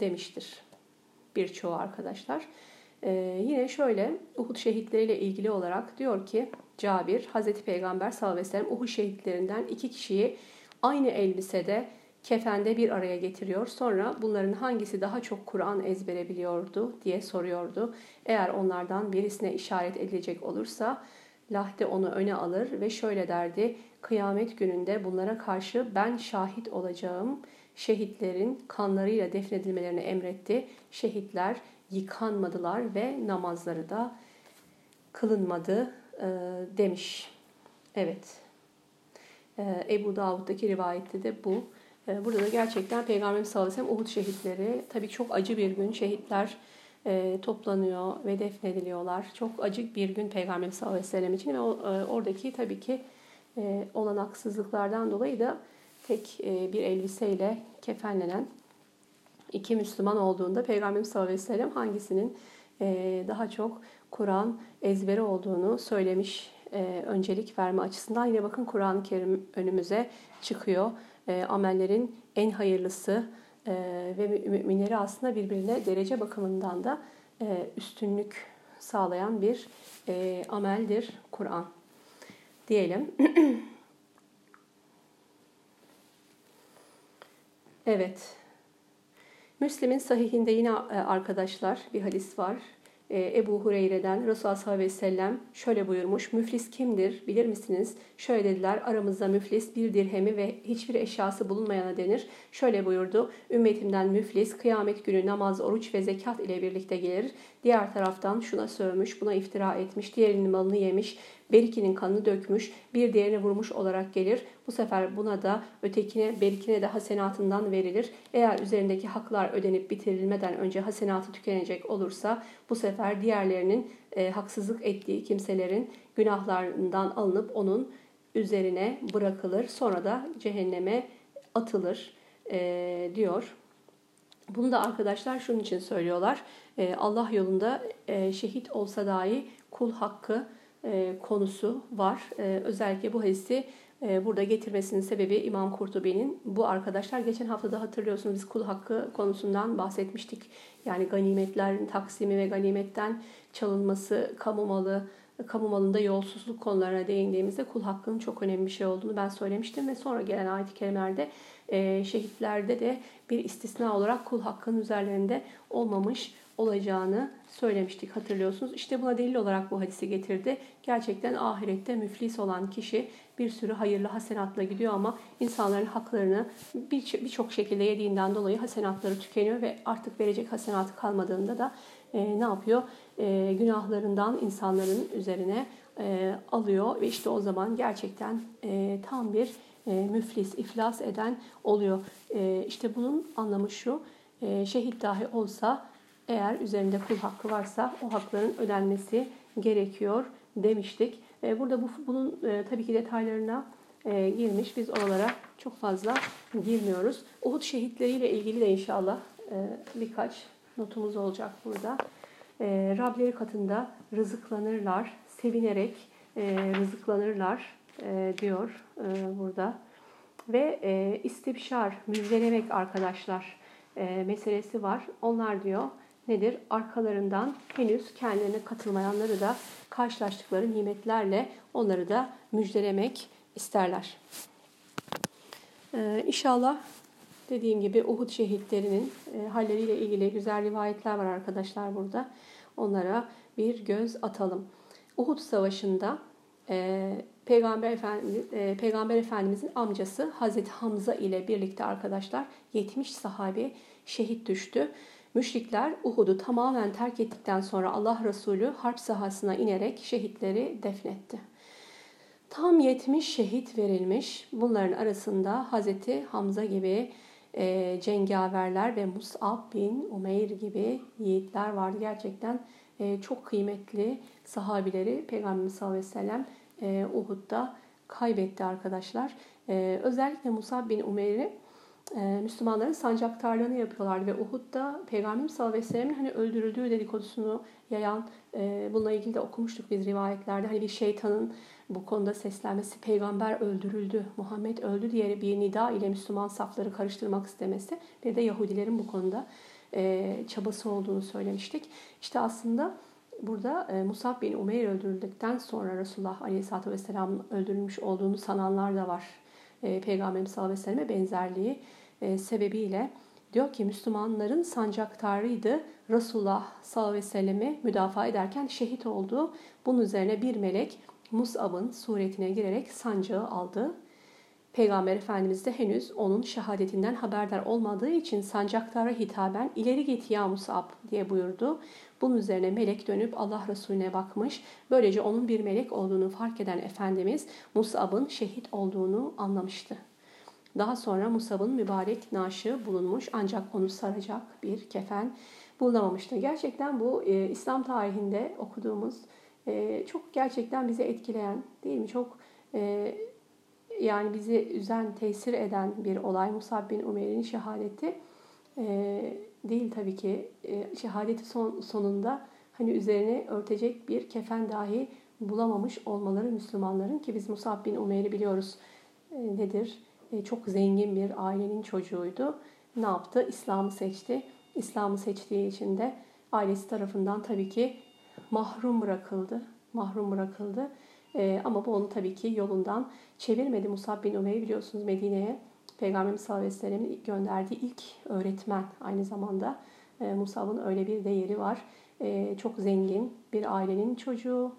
demiştir birçoğu arkadaşlar. Ee, yine şöyle Uhud şehitleriyle ilgili olarak diyor ki Cabir, Hazreti Peygamber sallallahu aleyhi ve sellem Uhud şehitlerinden iki kişiyi aynı elbisede kefende bir araya getiriyor. Sonra bunların hangisi daha çok Kur'an ezbere biliyordu diye soruyordu. Eğer onlardan birisine işaret edilecek olursa Lahde onu öne alır ve şöyle derdi. Kıyamet gününde bunlara karşı ben şahit olacağım. Şehitlerin kanlarıyla defnedilmelerini emretti. Şehitler yıkanmadılar ve namazları da kılınmadı e, demiş. Evet. E, Ebu Davud'daki rivayette de bu. E, burada da gerçekten Peygamberimiz sallallahu aleyhi ve sellem Uhud şehitleri tabii çok acı bir gün. Şehitler e, toplanıyor ve defnediliyorlar. Çok acı bir gün Peygamberimiz sallallahu aleyhi ve sellem için ve o, e, oradaki tabii ki e, olanaksızlıklardan dolayı da tek e, bir elbiseyle kefenlenen iki Müslüman olduğunda Peygamberimiz sallallahu aleyhi ve sellem hangisinin e, daha çok Kur'an ezberi olduğunu söylemiş e, öncelik verme açısından. Yine bakın Kur'an-ı Kerim önümüze çıkıyor. Amellerin en hayırlısı ve müminleri aslında birbirine derece bakımından da üstünlük sağlayan bir ameldir Kur'an diyelim. evet. Müslim'in sahihinde yine e, arkadaşlar bir hadis var. E, Ebu Hureyre'den Resulullah sallallahu aleyhi ve sellem şöyle buyurmuş. Müflis kimdir bilir misiniz? Şöyle dediler aramızda müflis bir dirhemi ve hiçbir eşyası bulunmayana denir. Şöyle buyurdu. Ümmetimden müflis kıyamet günü namaz, oruç ve zekat ile birlikte gelir. Diğer taraftan şuna sövmüş, buna iftira etmiş, diğerinin malını yemiş, berikinin kanını dökmüş, bir diğerine vurmuş olarak gelir. Bu sefer buna da ötekine, berikine de hasenatından verilir. Eğer üzerindeki haklar ödenip bitirilmeden önce hasenatı tükenecek olursa bu sefer diğerlerinin e, haksızlık ettiği kimselerin günahlarından alınıp onun üzerine bırakılır. Sonra da cehenneme atılır e, diyor. Bunu da arkadaşlar şunun için söylüyorlar. E, Allah yolunda e, şehit olsa dahi kul hakkı e, konusu var. E, özellikle bu hadisi burada getirmesinin sebebi İmam Kurtubi'nin. Bu arkadaşlar geçen hafta da hatırlıyorsunuz biz kul hakkı konusundan bahsetmiştik. Yani ganimetlerin taksimi ve ganimetten çalınması, kamu malı, kamu malında yolsuzluk konularına değindiğimizde kul hakkının çok önemli bir şey olduğunu ben söylemiştim ve sonra gelen ayet-i kerimelerde e, şehitlerde de bir istisna olarak kul hakkının üzerlerinde olmamış olacağını söylemiştik hatırlıyorsunuz. İşte buna delil olarak bu hadisi getirdi. Gerçekten ahirette müflis olan kişi bir sürü hayırlı hasenatla gidiyor ama insanların haklarını birçok şekilde yediğinden dolayı hasenatları tükeniyor ve artık verecek hasenatı kalmadığında da e, ne yapıyor? E, günahlarından insanların üzerine e, alıyor ve işte o zaman gerçekten e, tam bir e, müflis, iflas eden oluyor. E, işte bunun anlamı şu, e, şehit dahi olsa eğer üzerinde kul hakkı varsa o hakların ödenmesi gerekiyor demiştik. E, burada bu, bunun e, tabii ki detaylarına e, girmiş. Biz oralara çok fazla girmiyoruz. Uhud şehitleriyle ilgili de inşallah birkaç notumuz olacak burada. Rableri katında rızıklanırlar, sevinerek rızıklanırlar diyor burada. Ve istibşar, müjdelemek arkadaşlar meselesi var. Onlar diyor nedir? Arkalarından henüz kendilerine katılmayanları da karşılaştıkları nimetlerle onları da müjdelemek isterler. Ee, inşallah dediğim gibi Uhud şehitlerinin e, halleriyle ilgili güzel rivayetler var arkadaşlar burada. Onlara bir göz atalım. Uhud Savaşı'nda e, Peygamber, Efendi, e, Peygamber Efendimizin amcası Hazreti Hamza ile birlikte arkadaşlar 70 sahabe şehit düştü. Müşrikler Uhud'u tamamen terk ettikten sonra Allah Resulü harp sahasına inerek şehitleri defnetti. Tam 70 şehit verilmiş. Bunların arasında Hazreti Hamza gibi e, cengaverler ve Mus'ab bin Umeyr gibi yiğitler vardı. Gerçekten çok kıymetli sahabileri Peygamberimiz sallallahu aleyhi ve sellem e, Uhud'da kaybetti arkadaşlar. E, özellikle Mus'ab bin Umeyr'i e, Müslümanların sancaktarlığını yapıyorlardı ve Uhud'da Peygamberimiz sallallahu aleyhi ve sellem'in hani öldürüldüğü dedikodusunu yayan e, bununla ilgili de okumuştuk biz rivayetlerde. Hani bir şeytanın bu konuda seslenmesi, peygamber öldürüldü, Muhammed öldü diye bir nida ile Müslüman safları karıştırmak istemesi bir de Yahudilerin bu konuda e, çabası olduğunu söylemiştik. İşte aslında burada e, Musab bin Umeyr öldürüldükten sonra Resulullah Aleyhisselatü Vesselam'ın öldürülmüş olduğunu sananlar da var. E, Peygamberimiz sallallahu aleyhi ve benzerliği e, sebebiyle diyor ki Müslümanların sancaktarıydı. Resulullah sallallahu aleyhi ve sellemi müdafaa ederken şehit oldu. Bunun üzerine bir melek Mus'ab'ın suretine girerek sancağı aldı. Peygamber Efendimiz de henüz onun şehadetinden haberdar olmadığı için sancaktara hitaben ileri git ya Mus'ab diye buyurdu. Bunun üzerine melek dönüp Allah Resulüne bakmış. Böylece onun bir melek olduğunu fark eden Efendimiz Mus'ab'ın şehit olduğunu anlamıştı. Daha sonra Musab'ın mübarek naşı bulunmuş ancak onu saracak bir kefen bulunamamıştı. Gerçekten bu e, İslam tarihinde okuduğumuz e, çok gerçekten bizi etkileyen değil mi? Çok e, yani bizi üzen, tesir eden bir olay Musab bin Umeyr'in şehadeti e, değil tabii ki. E, şehadeti son, sonunda hani üzerine örtecek bir kefen dahi bulamamış olmaları Müslümanların ki biz Musab bin Umeyr'i biliyoruz e, nedir? E, çok zengin bir ailenin çocuğuydu. Ne yaptı? İslam'ı seçti. İslam'ı seçtiği için de ailesi tarafından tabii ki mahrum bırakıldı. Mahrum bırakıldı. E, ama bu onu tabii ki yolundan çevirmedi. Musab bin Umeyr biliyorsunuz Medine'ye Peygamberimiz sallallahu aleyhi ve sellem'in gönderdiği ilk öğretmen aynı zamanda. E, Musab'ın öyle bir değeri var. E, çok zengin bir ailenin çocuğu.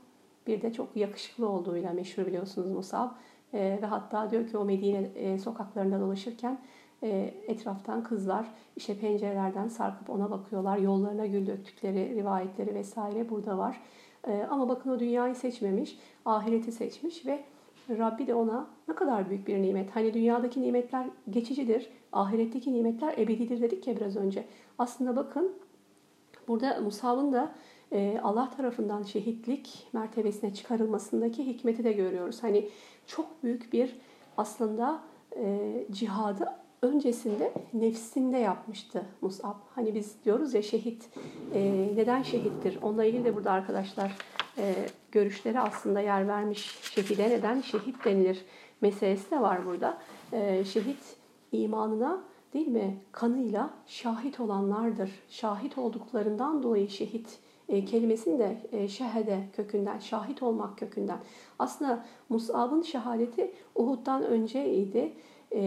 Bir de çok yakışıklı olduğuyla meşhur biliyorsunuz Musab. E, ve hatta diyor ki o Medine e, sokaklarında dolaşırken e, etraftan kızlar işte pencerelerden sarkıp ona bakıyorlar. Yollarına gül döktükleri rivayetleri vesaire burada var. E, ama bakın o dünyayı seçmemiş, ahireti seçmiş ve Rabbi de ona ne kadar büyük bir nimet. Hani dünyadaki nimetler geçicidir, ahiretteki nimetler ebedidir dedik ya biraz önce. Aslında bakın burada Musab'ın da e, Allah tarafından şehitlik mertebesine çıkarılmasındaki hikmeti de görüyoruz. Hani çok büyük bir aslında e, cihadı öncesinde nefsinde yapmıştı Musab. Hani biz diyoruz ya şehit e, neden şehittir? Onunla ilgili de burada arkadaşlar e, görüşleri aslında yer vermiş. Şehide neden şehit denilir meselesi de var burada. E, şehit imanına değil mi kanıyla şahit olanlardır. Şahit olduklarından dolayı şehit e, kelimesinin de e, şehede kökünden, şahit olmak kökünden. Aslında Mus'ab'ın şehadeti Uhud'dan önceydi. E,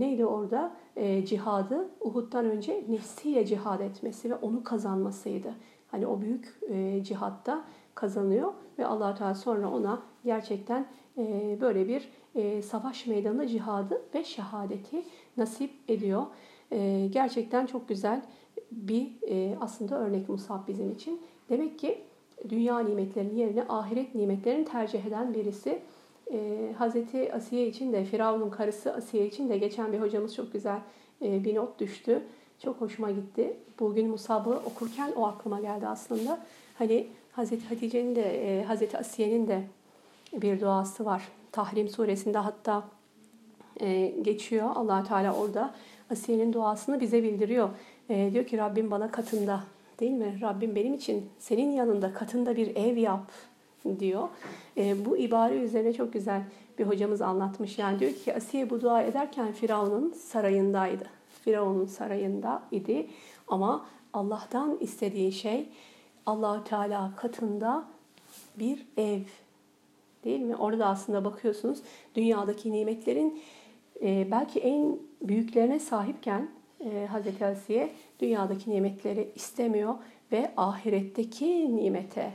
neydi orada? E, cihadı Uhud'dan önce nefsiyle cihad etmesi ve onu kazanmasıydı. Hani o büyük e, cihatta kazanıyor ve allah Teala sonra ona gerçekten e, böyle bir e, savaş meydanında cihadı ve şehadeti nasip ediyor. E, gerçekten çok güzel bir e, aslında örnek Musab bizim için. Demek ki dünya nimetlerinin yerine ahiret nimetlerini tercih eden birisi. E, Hazreti Asiye için de Firavun'un karısı Asiye için de geçen bir hocamız çok güzel e, bir not düştü. Çok hoşuma gitti. Bugün Musab'ı okurken o aklıma geldi aslında. Hani Hazreti Hatice'nin de e, Hazreti Asiye'nin de bir duası var. Tahrim suresinde hatta e, geçiyor. allah Teala orada Asiye'nin duasını bize bildiriyor. E, diyor ki Rabbim bana katında Değil mi? Rabbim benim için senin yanında katında bir ev yap diyor. E, bu ibare üzerine çok güzel bir hocamız anlatmış. Yani diyor ki Asiye bu dua ederken Firavun'un sarayındaydı. Firavun'un sarayında idi ama Allah'tan istediği şey allah Teala katında bir ev. Değil mi? Orada aslında bakıyorsunuz dünyadaki nimetlerin e, belki en büyüklerine sahipken e, Hazreti Asiye dünyadaki nimetleri istemiyor ve ahiretteki nimete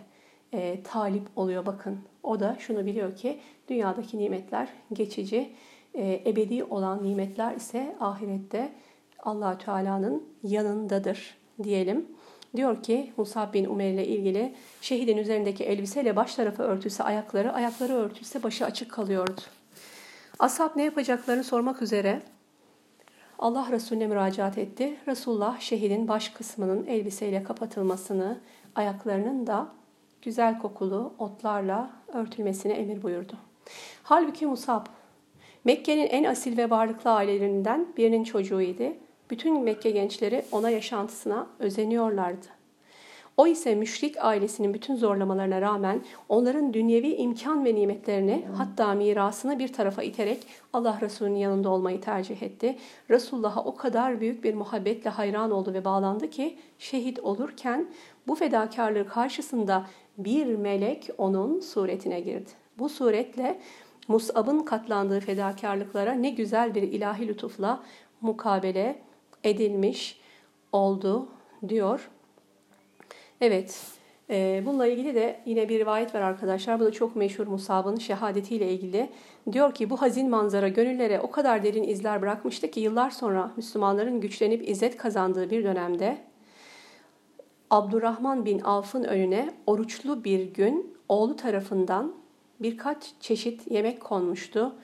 e, talip oluyor. Bakın o da şunu biliyor ki dünyadaki nimetler geçici, e, ebedi olan nimetler ise ahirette allah Teala'nın yanındadır diyelim. Diyor ki Musab bin Umer ile ilgili şehidin üzerindeki elbiseyle baş tarafı örtülse ayakları, ayakları örtülse başı açık kalıyordu. Ashab ne yapacaklarını sormak üzere Allah Resulüne müracaat etti. Resulullah şehidin baş kısmının elbiseyle kapatılmasını, ayaklarının da güzel kokulu otlarla örtülmesine emir buyurdu. Halbuki Musab, Mekke'nin en asil ve varlıklı ailelerinden birinin çocuğuydu. Bütün Mekke gençleri ona yaşantısına özeniyorlardı. O ise müşrik ailesinin bütün zorlamalarına rağmen onların dünyevi imkan ve nimetlerini hatta mirasını bir tarafa iterek Allah Resulü'nün yanında olmayı tercih etti. Resulullah'a o kadar büyük bir muhabbetle hayran oldu ve bağlandı ki şehit olurken bu fedakarlığı karşısında bir melek onun suretine girdi. Bu suretle Mus'ab'ın katlandığı fedakarlıklara ne güzel bir ilahi lütufla mukabele edilmiş oldu diyor. Evet, e, bununla ilgili de yine bir rivayet var arkadaşlar. Bu da çok meşhur Musab'ın şehadetiyle ilgili. Diyor ki bu hazin manzara gönüllere o kadar derin izler bırakmıştı ki yıllar sonra Müslümanların güçlenip izzet kazandığı bir dönemde Abdurrahman bin Avf'ın önüne oruçlu bir gün oğlu tarafından birkaç çeşit yemek konmuştu.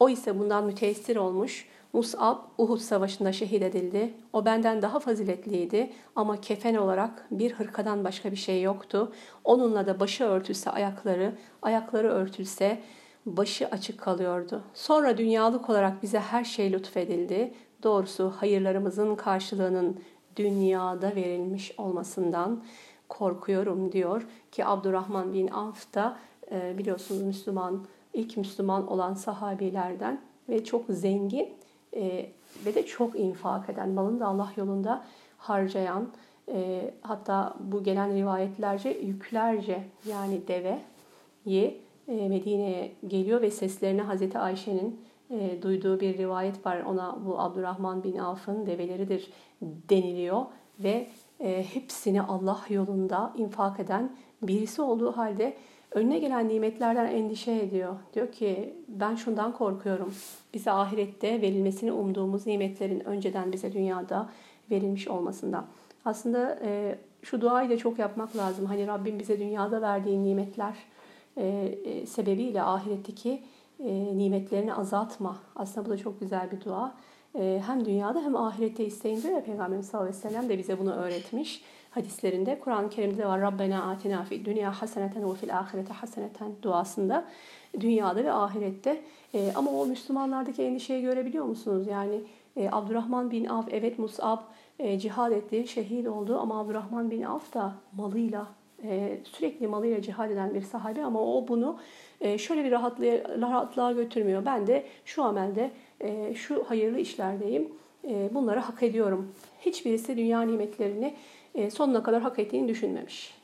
O ise bundan müteessir olmuş. Mus'ab Uhud Savaşı'nda şehit edildi. O benden daha faziletliydi ama kefen olarak bir hırkadan başka bir şey yoktu. Onunla da başı örtülse ayakları, ayakları örtülse başı açık kalıyordu. Sonra dünyalık olarak bize her şey lütfedildi. Doğrusu hayırlarımızın karşılığının dünyada verilmiş olmasından korkuyorum diyor ki Abdurrahman bin Avf da e, biliyorsunuz Müslüman, ilk Müslüman olan sahabilerden ve çok zengin e, ve de çok infak eden, malını da Allah yolunda harcayan, e, hatta bu gelen rivayetlerce yüklerce yani deveyi e, Medine'ye geliyor ve seslerini Hazreti Ayşe'nin e, duyduğu bir rivayet var. Ona bu Abdurrahman bin Avf'ın develeridir deniliyor ve e, hepsini Allah yolunda infak eden birisi olduğu halde önüne gelen nimetlerden endişe ediyor. Diyor ki ben şundan korkuyorum. Bize ahirette verilmesini umduğumuz nimetlerin önceden bize dünyada verilmiş olmasından. Aslında e, şu duayı da çok yapmak lazım. Hani Rabbim bize dünyada verdiği nimetler e, e, sebebiyle ahiretteki e, nimetlerini azaltma. Aslında bu da çok güzel bir dua. E, hem dünyada hem ahirette isteyin diyor ya Peygamberimiz sallallahu aleyhi ve sellem de bize bunu öğretmiş hadislerinde. Kur'an-ı Kerim'de de var Rabbena atina fi dünya haseneten ve fil ahirete haseneten duasında dünyada ve ahirette. E, ama o Müslümanlardaki endişeyi görebiliyor musunuz? Yani e, Abdurrahman bin Avf evet Mus'ab e, cihad etti, şehit oldu ama Abdurrahman bin Avf da malıyla e, sürekli malıyla cihad eden bir sahabe ama o bunu e, şöyle bir rahatlığa, rahatlığa götürmüyor. Ben de şu amelde e, şu hayırlı işlerdeyim. E, bunları hak ediyorum. Hiçbirisi dünya nimetlerini sonuna kadar hak ettiğini düşünmemiş.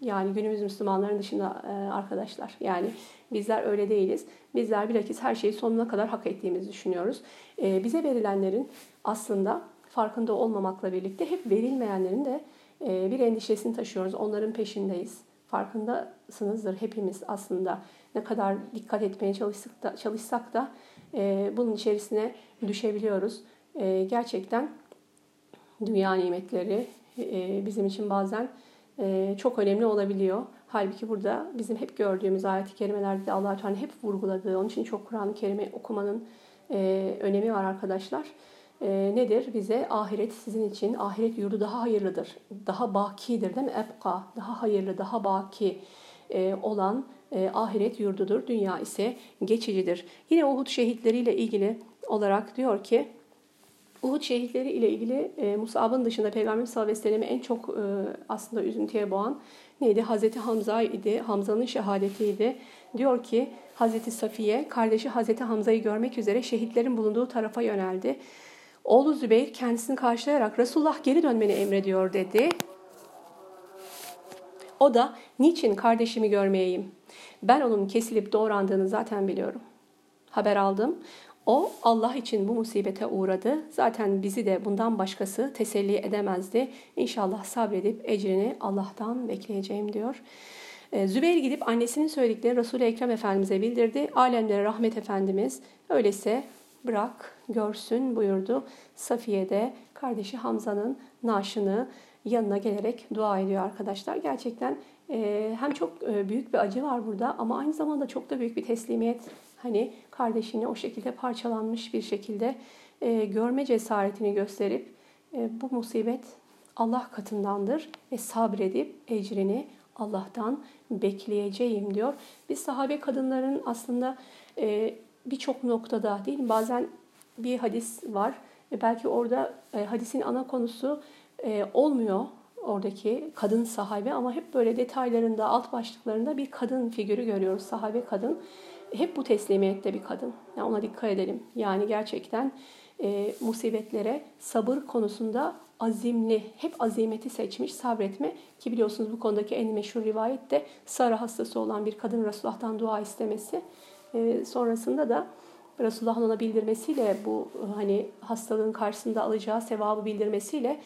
Yani günümüz Müslümanların dışında arkadaşlar. Yani bizler öyle değiliz. Bizler bilakis her şeyi sonuna kadar hak ettiğimizi düşünüyoruz. Bize verilenlerin aslında farkında olmamakla birlikte hep verilmeyenlerin de bir endişesini taşıyoruz. Onların peşindeyiz. Farkındasınızdır hepimiz aslında ne kadar dikkat etmeye çalışsak da, çalışsak da bunun içerisine düşebiliyoruz. gerçekten dünya nimetleri, e, bizim için bazen e, çok önemli olabiliyor. Halbuki burada bizim hep gördüğümüz ayet-i kerimelerde de allah Teala hep vurguladığı, onun için çok Kur'an-ı Kerim'i okumanın e, önemi var arkadaşlar. Nedir? Bize ahiret sizin için, ahiret yurdu daha hayırlıdır, daha bakidir değil mi? Ebka, daha hayırlı, daha baki olan ahiret yurdudur. Dünya ise geçicidir. Yine Uhud şehitleriyle ilgili olarak diyor ki, Uhud şehitleri ile ilgili e, Musab'ın dışında Peygamber sallallahu aleyhi ve en çok e, aslında üzüntüye boğan neydi? Hazreti Hamza idi. Hamza'nın şehadetiydi. Diyor ki Hazreti Safiye kardeşi Hazreti Hamza'yı görmek üzere şehitlerin bulunduğu tarafa yöneldi. Oğlu Zübeyir kendisini karşılayarak Resulullah geri dönmeni emrediyor dedi. O da niçin kardeşimi görmeyeyim? Ben onun kesilip doğrandığını zaten biliyorum. Haber aldım. O Allah için bu musibete uğradı. Zaten bizi de bundan başkası teselli edemezdi. İnşallah sabredip ecrini Allah'tan bekleyeceğim diyor. Ee, Zübeyir gidip annesinin söylediklerini Resul-i Ekrem Efendimiz'e bildirdi. Alemlere rahmet Efendimiz öyleyse bırak görsün buyurdu. Safiye de kardeşi Hamza'nın naaşını yanına gelerek dua ediyor arkadaşlar. Gerçekten e, hem çok e, büyük bir acı var burada ama aynı zamanda çok da büyük bir teslimiyet. Hani kardeşini o şekilde parçalanmış bir şekilde e, görme cesaretini gösterip bu musibet Allah katındandır ve sabredip ecrini Allah'tan bekleyeceğim diyor. Biz sahabe kadınların aslında birçok noktada değil mi? Bazen bir hadis var ve belki orada e, hadisin ana konusu e, olmuyor oradaki kadın sahabe ama hep böyle detaylarında, alt başlıklarında bir kadın figürü görüyoruz. Sahabe kadın. Hep bu teslimiyette bir kadın. Yani ona dikkat edelim. Yani gerçekten e, musibetlere sabır konusunda azimli, hep azimeti seçmiş, sabretme. Ki biliyorsunuz bu konudaki en meşhur rivayet de Sara hastası olan bir kadın Resulullah'tan dua istemesi. E, sonrasında da Resulullah'ın ona bildirmesiyle bu hani hastalığın karşısında alacağı sevabı bildirmesiyle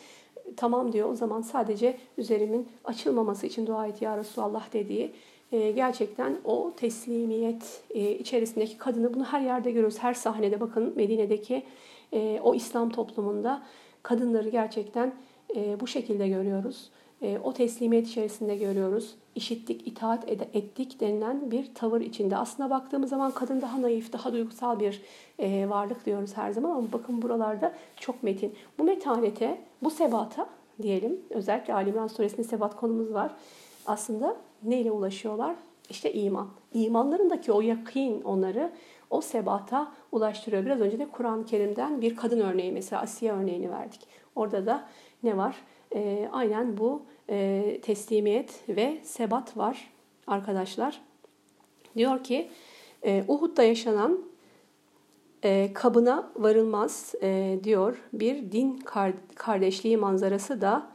tamam diyor o zaman sadece üzerimin açılmaması için dua et ya Resulallah dediği e, gerçekten o teslimiyet e, içerisindeki kadını bunu her yerde görüyoruz. Her sahnede bakın Medine'deki e, o İslam toplumunda kadınları gerçekten bu şekilde görüyoruz. O teslimiyet içerisinde görüyoruz. İşittik, itaat ettik denilen bir tavır içinde. Aslında baktığımız zaman kadın daha naif, daha duygusal bir varlık diyoruz her zaman ama bakın buralarda çok metin. Bu metanete, bu sebata diyelim, özellikle Ali suresinde sebat konumuz var. Aslında neyle ulaşıyorlar? İşte iman. İmanlarındaki o yakin onları o sebata ulaştırıyor. Biraz önce de Kur'an-ı Kerim'den bir kadın örneği mesela Asiye örneğini verdik. Orada da ne var? E, aynen bu e, teslimiyet ve sebat var arkadaşlar. Diyor ki e, Uhud'da yaşanan e, kabına varılmaz e, diyor bir din kardeşliği manzarası da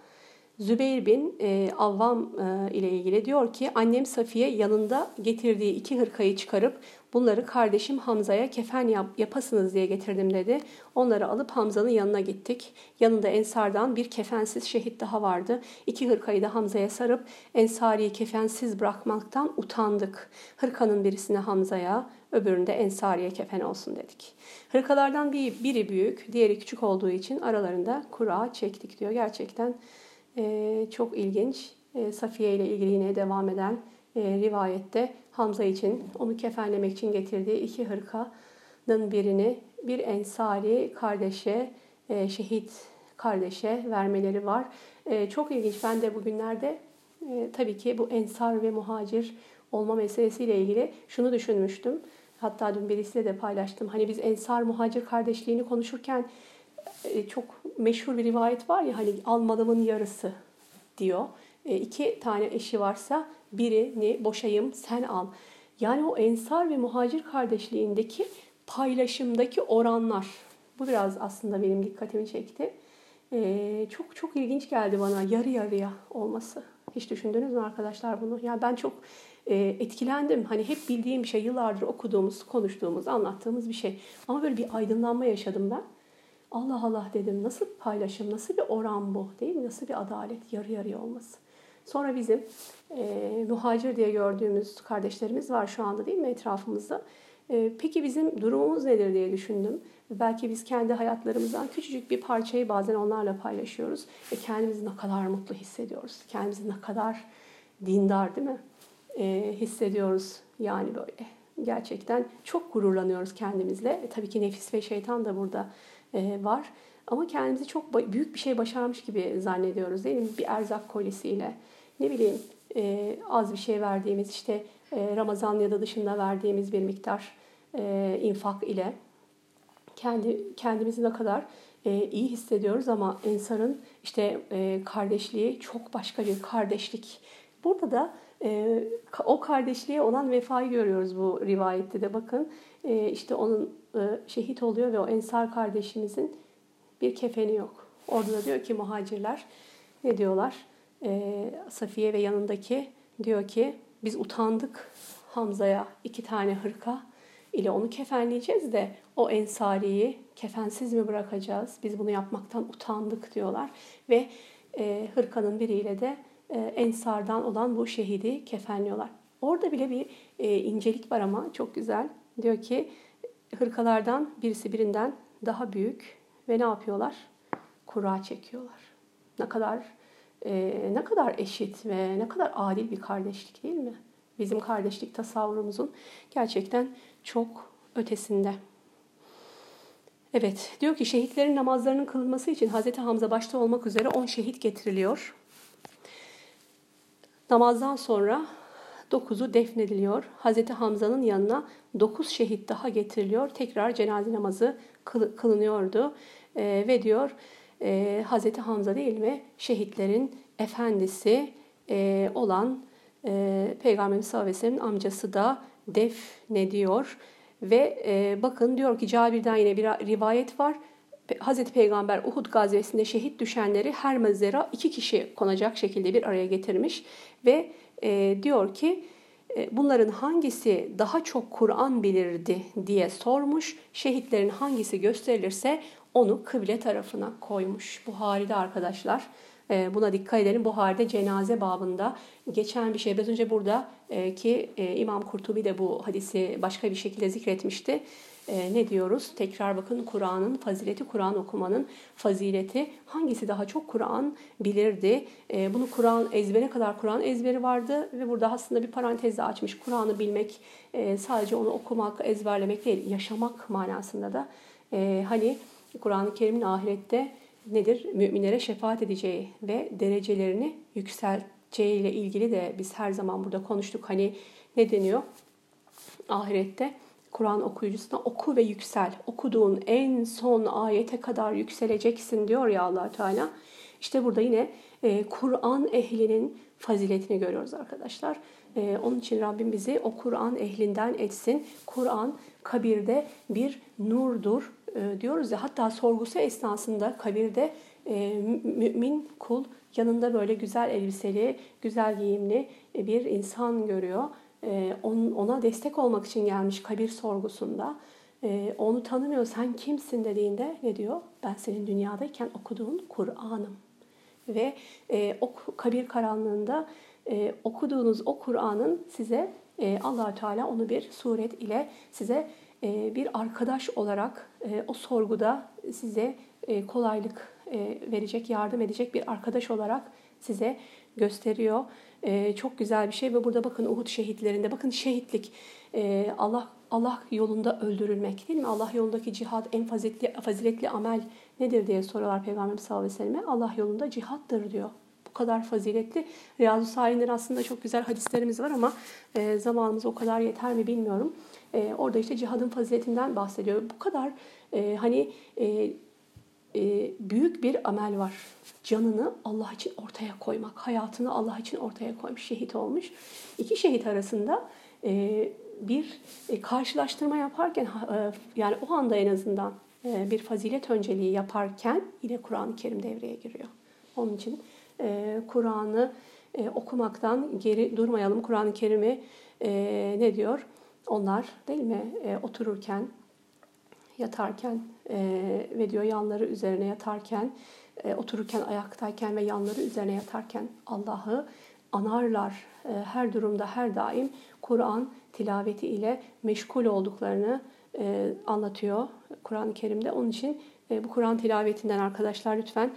Zübeyir bin e, Avvam e, ile ilgili diyor ki annem Safiye yanında getirdiği iki hırkayı çıkarıp bunları kardeşim Hamza'ya kefen yap, yapasınız diye getirdim dedi. Onları alıp Hamza'nın yanına gittik. Yanında Ensar'dan bir kefensiz şehit daha vardı. İki hırkayı da Hamza'ya sarıp Ensari'yi kefensiz bırakmaktan utandık. Hırkanın birisini Hamza'ya, öbüründe Ensari'ye kefen olsun dedik. Hırkalardan bir, biri büyük, diğeri küçük olduğu için aralarında kura çektik diyor. Gerçekten e, çok ilginç. E, Safiye ile ilgili yine devam eden e, rivayette Hamza için onu kefenlemek için getirdiği iki hırkanın birini bir ensari kardeşe, e, şehit kardeşe vermeleri var. E, çok ilginç. Ben de bugünlerde e, tabii ki bu ensar ve muhacir olma meselesiyle ilgili şunu düşünmüştüm. Hatta dün birisiyle de paylaştım. Hani biz ensar muhacir kardeşliğini konuşurken çok meşhur bir rivayet var ya hani almadığımın yarısı diyor. E, iki tane eşi varsa birini boşayım sen al. Yani o ensar ve muhacir kardeşliğindeki paylaşımdaki oranlar. Bu biraz aslında benim dikkatimi çekti. Ee, çok çok ilginç geldi bana yarı yarıya olması. Hiç düşündünüz mü arkadaşlar bunu? Yani ben çok e, etkilendim. Hani hep bildiğim bir şey, yıllardır okuduğumuz, konuştuğumuz, anlattığımız bir şey. Ama böyle bir aydınlanma yaşadım ben. Allah Allah dedim nasıl bir paylaşım, nasıl bir oran bu değil mi? Nasıl bir adalet yarı yarıya olması. Sonra bizim e, muhacir diye gördüğümüz kardeşlerimiz var şu anda değil mi etrafımızda. E, peki bizim durumumuz nedir diye düşündüm. Belki biz kendi hayatlarımızdan küçücük bir parçayı bazen onlarla paylaşıyoruz. Ve kendimizi ne kadar mutlu hissediyoruz. Kendimizi ne kadar dindar değil mi? E, hissediyoruz yani böyle. Gerçekten çok gururlanıyoruz kendimizle. E, tabii ki nefis ve şeytan da burada var. Ama kendimizi çok büyük bir şey başarmış gibi zannediyoruz değil mi? Bir erzak kolisiyle. Ne bileyim e, az bir şey verdiğimiz işte e, Ramazan ya da dışında verdiğimiz bir miktar e, infak ile kendi kendimizi ne kadar e, iyi hissediyoruz ama Ensar'ın işte e, kardeşliği çok başka bir kardeşlik. Burada da e, o kardeşliğe olan vefayı görüyoruz bu rivayette de bakın. E, işte onun e, şehit oluyor ve o Ensar kardeşimizin bir kefeni yok. Orada da diyor ki muhacirler ne diyorlar? E, Safiye ve yanındaki diyor ki biz utandık Hamza'ya iki tane hırka ile onu kefenleyeceğiz de o ensariyi kefensiz mi bırakacağız? Biz bunu yapmaktan utandık diyorlar. Ve e, hırkanın biriyle de e, ensardan olan bu şehidi kefenliyorlar. Orada bile bir e, incelik var ama çok güzel. Diyor ki hırkalardan birisi birinden daha büyük ve ne yapıyorlar? Kura çekiyorlar. Ne kadar e, ne kadar eşit ve ne kadar adil bir kardeşlik değil mi? Bizim kardeşlik tasavvurumuzun gerçekten çok ötesinde. Evet, diyor ki şehitlerin namazlarının kılınması için Hz. Hamza başta olmak üzere 10 şehit getiriliyor. Namazdan sonra 9'u defnediliyor. Hz. Hamza'nın yanına 9 şehit daha getiriliyor. Tekrar cenaze namazı kılınıyordu. E, ve diyor e, Hz. Hamza değil mi? Şehitlerin efendisi e, olan e, Peygamberimiz sallallahu aleyhi ve sellem'in amcası da defnediyor. Ve e, bakın diyor ki Cabir'den yine bir rivayet var. Hazreti Peygamber Uhud gazvesinde şehit düşenleri her mezara iki kişi konacak şekilde bir araya getirmiş. Ve e, diyor ki e, bunların hangisi daha çok Kur'an bilirdi diye sormuş. Şehitlerin hangisi gösterilirse onu kıble tarafına koymuş. Bu halde arkadaşlar. E, buna dikkat edelim. Bu halde cenaze babında geçen bir şey. Biraz önce burada e, ki e, İmam Kurtubi de bu hadisi başka bir şekilde zikretmişti. Ne diyoruz? Tekrar bakın Kur'an'ın fazileti, Kur'an okumanın fazileti. Hangisi daha çok Kur'an bilirdi? Bunu Kur'an ezbere kadar Kur'an ezberi vardı ve burada aslında bir parantezle açmış. Kur'an'ı bilmek sadece onu okumak, ezberlemek değil, yaşamak manasında da. Hani Kur'an-ı Kerim'in ahirette nedir? Müminlere şefaat edeceği ve derecelerini yükselteceği ile ilgili de biz her zaman burada konuştuk. Hani ne deniyor? Ahirette Kur'an okuyucusuna oku ve yüksel. Okuduğun en son ayete kadar yükseleceksin diyor ya allah Teala. İşte burada yine e, Kur'an ehlinin faziletini görüyoruz arkadaşlar. E, onun için Rabbim bizi o Kur'an ehlinden etsin. Kur'an kabirde bir nurdur, e, diyoruz ya hatta sorgusu esnasında kabirde e, mümin kul yanında böyle güzel elbiseli, güzel giyimli e, bir insan görüyor. E, on, ona destek olmak için gelmiş kabir sorgusunda. E, onu tanımıyor, sen kimsin dediğinde ne diyor? Ben senin dünyadayken okuduğun Kur'an'ım. Ve e, o kabir karanlığında e, okuduğunuz o Kur'an'ın size e, allah Teala onu bir suret ile size bir arkadaş olarak o sorguda size kolaylık verecek, yardım edecek bir arkadaş olarak size gösteriyor. Çok güzel bir şey ve burada bakın Uhud şehitlerinde bakın şehitlik Allah Allah yolunda öldürülmek değil mi? Allah yolundaki cihad en faziletli, faziletli amel nedir diye soruyorlar Peygamberimiz sallallahu aleyhi ve selleme. Allah yolunda cihattır diyor. Bu kadar faziletli. Riyazu Sahin'in aslında çok güzel hadislerimiz var ama zamanımız o kadar yeter mi bilmiyorum. E, orada işte cihadın faziletinden bahsediyor. Bu kadar e, hani e, e, büyük bir amel var. Canını Allah için ortaya koymak, hayatını Allah için ortaya koymuş, şehit olmuş. İki şehit arasında e, bir e, karşılaştırma yaparken e, yani o anda en azından e, bir fazilet önceliği yaparken yine Kur'an-ı Kerim devreye giriyor. Onun için e, Kur'an'ı e, okumaktan geri durmayalım. Kur'an-ı Kerim'i e, ne diyor? Onlar değil mi e, otururken, yatarken e, ve diyor yanları üzerine yatarken, e, otururken, ayaktayken ve yanları üzerine yatarken Allah'ı anarlar. E, her durumda, her daim Kur'an tilaveti ile meşgul olduklarını e, anlatıyor Kur'an-ı Kerim'de. Onun için e, bu Kur'an tilavetinden arkadaşlar lütfen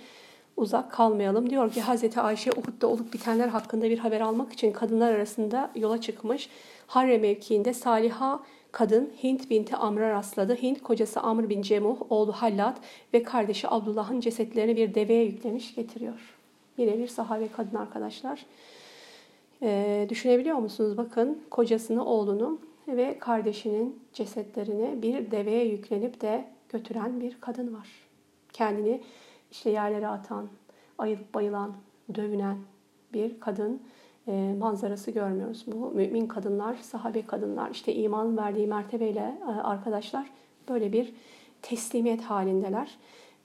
uzak kalmayalım. Diyor ki Hazreti Ayşe Uhud'da olup bitenler hakkında bir haber almak için kadınlar arasında yola çıkmış. Harre mevkiinde Saliha kadın Hint binti Amr'a rastladı. Hint kocası Amr bin Cemuh, oğlu Hallat ve kardeşi Abdullah'ın cesetlerini bir deveye yüklemiş getiriyor. Yine bir sahabe kadın arkadaşlar. Ee, düşünebiliyor musunuz? Bakın kocasını, oğlunu ve kardeşinin cesetlerini bir deveye yüklenip de götüren bir kadın var. Kendini işte yerlere atan, ayılıp bayılan, dövünen bir kadın e, manzarası görmüyoruz. Bu mümin kadınlar, sahabe kadınlar, işte iman verdiği mertebeyle e, arkadaşlar böyle bir teslimiyet halindeler.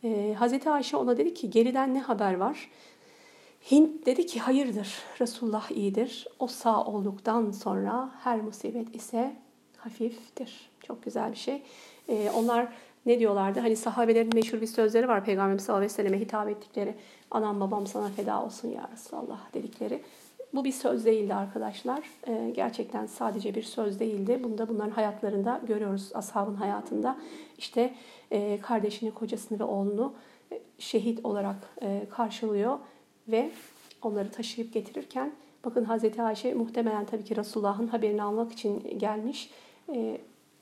E, Hazreti Ayşe ona dedi ki geriden ne haber var? Hint dedi ki hayırdır, Resulullah iyidir. O sağ olduktan sonra her musibet ise hafiftir. Çok güzel bir şey. E, onlar ne diyorlardı? Hani sahabelerin meşhur bir sözleri var Peygamberimiz sallallahu aleyhi ve selleme hitap ettikleri. Anam babam sana feda olsun ya Resulallah dedikleri. Bu bir söz değildi arkadaşlar. Ee, gerçekten sadece bir söz değildi. Bunu da bunların hayatlarında görüyoruz. Ashabın hayatında işte e, kardeşini, kocasını ve oğlunu e, şehit olarak e, karşılıyor ve onları taşıyıp getirirken bakın Hazreti Ayşe muhtemelen tabii ki Resulullah'ın haberini almak için gelmiş. E,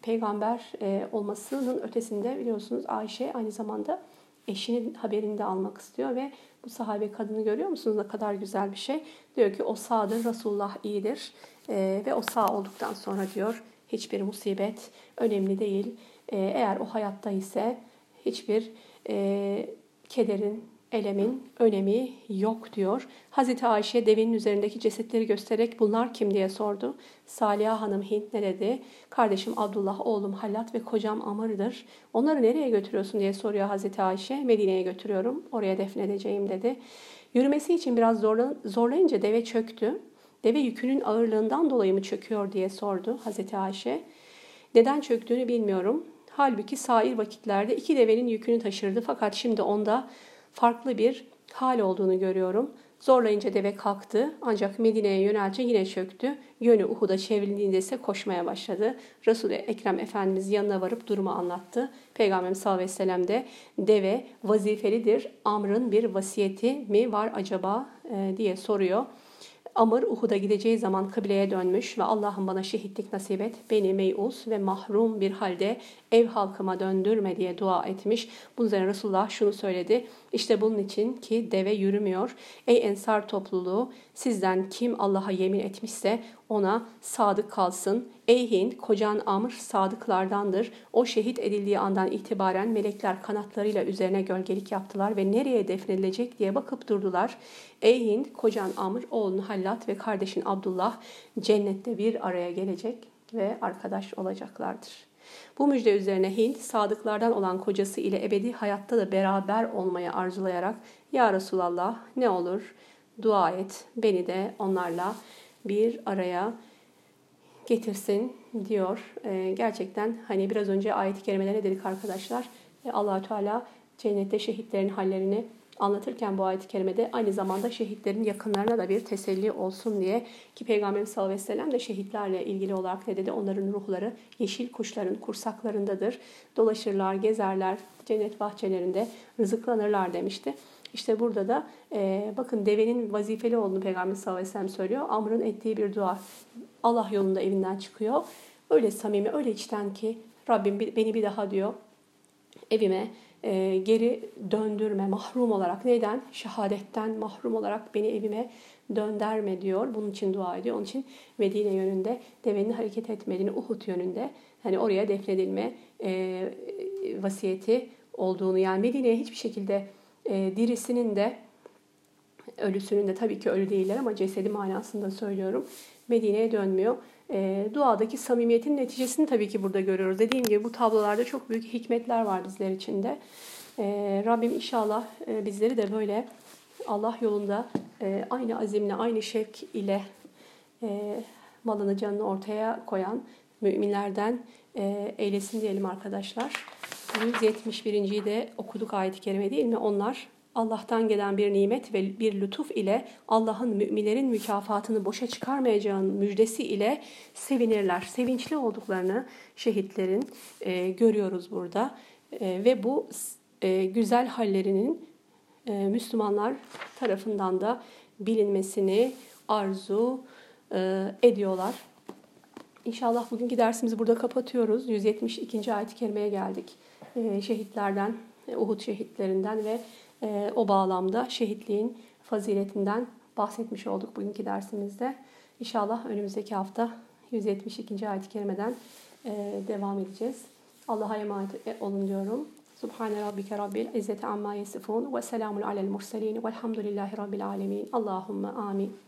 peygamber e, olmasının ötesinde biliyorsunuz Ayşe aynı zamanda eşinin haberini de almak istiyor ve bu sahabe kadını görüyor musunuz ne kadar güzel bir şey. Diyor ki o sağdır Resulullah iyidir e, ve o sağ olduktan sonra diyor hiçbir musibet önemli değil. E, eğer o hayatta ise hiçbir kederin, elemin önemi yok diyor. Hazreti Ayşe devenin üzerindeki cesetleri göstererek bunlar kim diye sordu. Saliha Hanım Hint ne dedi? Kardeşim Abdullah, oğlum Hallat ve kocam Amr'dır. Onları nereye götürüyorsun diye soruyor Hazreti Ayşe. Medine'ye götürüyorum. Oraya defnedeceğim dedi. Yürümesi için biraz zorlayınca deve çöktü. Deve yükünün ağırlığından dolayı mı çöküyor diye sordu Hazreti Ayşe. Neden çöktüğünü bilmiyorum. Halbuki sair vakitlerde iki devenin yükünü taşırdı fakat şimdi onda farklı bir hal olduğunu görüyorum. Zorlayınca deve kalktı ancak Medine'ye yönelince yine çöktü. Yönü Uhud'a çevrildiğinde ise koşmaya başladı. Resul-i Ekrem Efendimiz yanına varıp durumu anlattı. Peygamberimiz sallallahu aleyhi ve sellem de deve vazifelidir. Amr'ın bir vasiyeti mi var acaba e, diye soruyor. Amr Uhud'a gideceği zaman kıbleye dönmüş ve Allah'ım bana şehitlik nasip et, beni meyus ve mahrum bir halde ev halkıma döndürme diye dua etmiş. Bunun üzerine Resulullah şunu söyledi. İşte bunun için ki deve yürümüyor. Ey ensar topluluğu sizden kim Allah'a yemin etmişse ona sadık kalsın. Ey Hind, kocan Amr sadıklardandır. O şehit edildiği andan itibaren melekler kanatlarıyla üzerine gölgelik yaptılar ve nereye defnedilecek diye bakıp durdular. Ey Hind, kocan Amr, oğlun Hallat ve kardeşin Abdullah cennette bir araya gelecek ve arkadaş olacaklardır. Bu müjde üzerine Hind sadıklardan olan kocası ile ebedi hayatta da beraber olmayı arzulayarak Ya Resulallah ne olur dua et beni de onlarla bir araya getirsin diyor. Ee, gerçekten hani biraz önce ayet-i kerimelere dedik arkadaşlar. Ee, allah Teala cennette şehitlerin hallerini anlatırken bu ayet-i kerimede aynı zamanda şehitlerin yakınlarına da bir teselli olsun diye ki Peygamberimiz sallallahu aleyhi ve sellem de şehitlerle ilgili olarak ne dedi? Onların ruhları yeşil kuşların kursaklarındadır. Dolaşırlar, gezerler, cennet bahçelerinde rızıklanırlar demişti. İşte burada da e, bakın devenin vazifeli olduğunu Peygamber sallallahu aleyhi ve sellem söylüyor. Amr'ın ettiği bir dua. Allah yolunda evinden çıkıyor. Öyle samimi, öyle içten ki Rabbim beni bir daha diyor evime e, geri döndürme, mahrum olarak. Neden? Şehadetten mahrum olarak beni evime dönderme diyor. Bunun için dua ediyor. Onun için Medine yönünde devenin hareket etmediğini, Uhud yönünde hani oraya defnedilme e, vasiyeti olduğunu yani Medine'ye hiçbir şekilde e, dirisinin de ölüsünün de tabii ki ölü değiller ama cesedi manasında söylüyorum. Medine'ye dönmüyor. E, duadaki samimiyetin neticesini tabii ki burada görüyoruz. Dediğim gibi bu tablolarda çok büyük hikmetler var bizler içinde. E, Rabbim inşallah e, bizleri de böyle Allah yolunda e, aynı azimle, aynı şevk ile e, malını canını ortaya koyan müminlerden e, eylesin diyelim arkadaşlar. 171. de okuduk ayet-i kerime değil mi? Onlar Allah'tan gelen bir nimet ve bir lütuf ile Allah'ın müminlerin mükafatını boşa çıkarmayacağının müjdesi ile sevinirler. Sevinçli olduklarını şehitlerin e, görüyoruz burada. E, ve bu e, güzel hallerinin e, Müslümanlar tarafından da bilinmesini arzu e, ediyorlar. İnşallah bugünkü dersimizi burada kapatıyoruz. 172. ayet-i kerimeye geldik. E, şehitlerden, Uhud şehitlerinden ve e, o bağlamda şehitliğin faziletinden bahsetmiş olduk bugünkü dersimizde. İnşallah önümüzdeki hafta 172. ayet-i kerimeden e, devam edeceğiz. Allah'a emanet olun diyorum. Subhane rabbike rabbil izzeti amma yasifun ve selamun alel murselin velhamdülillahi rabbil alemin. Allahümme amin.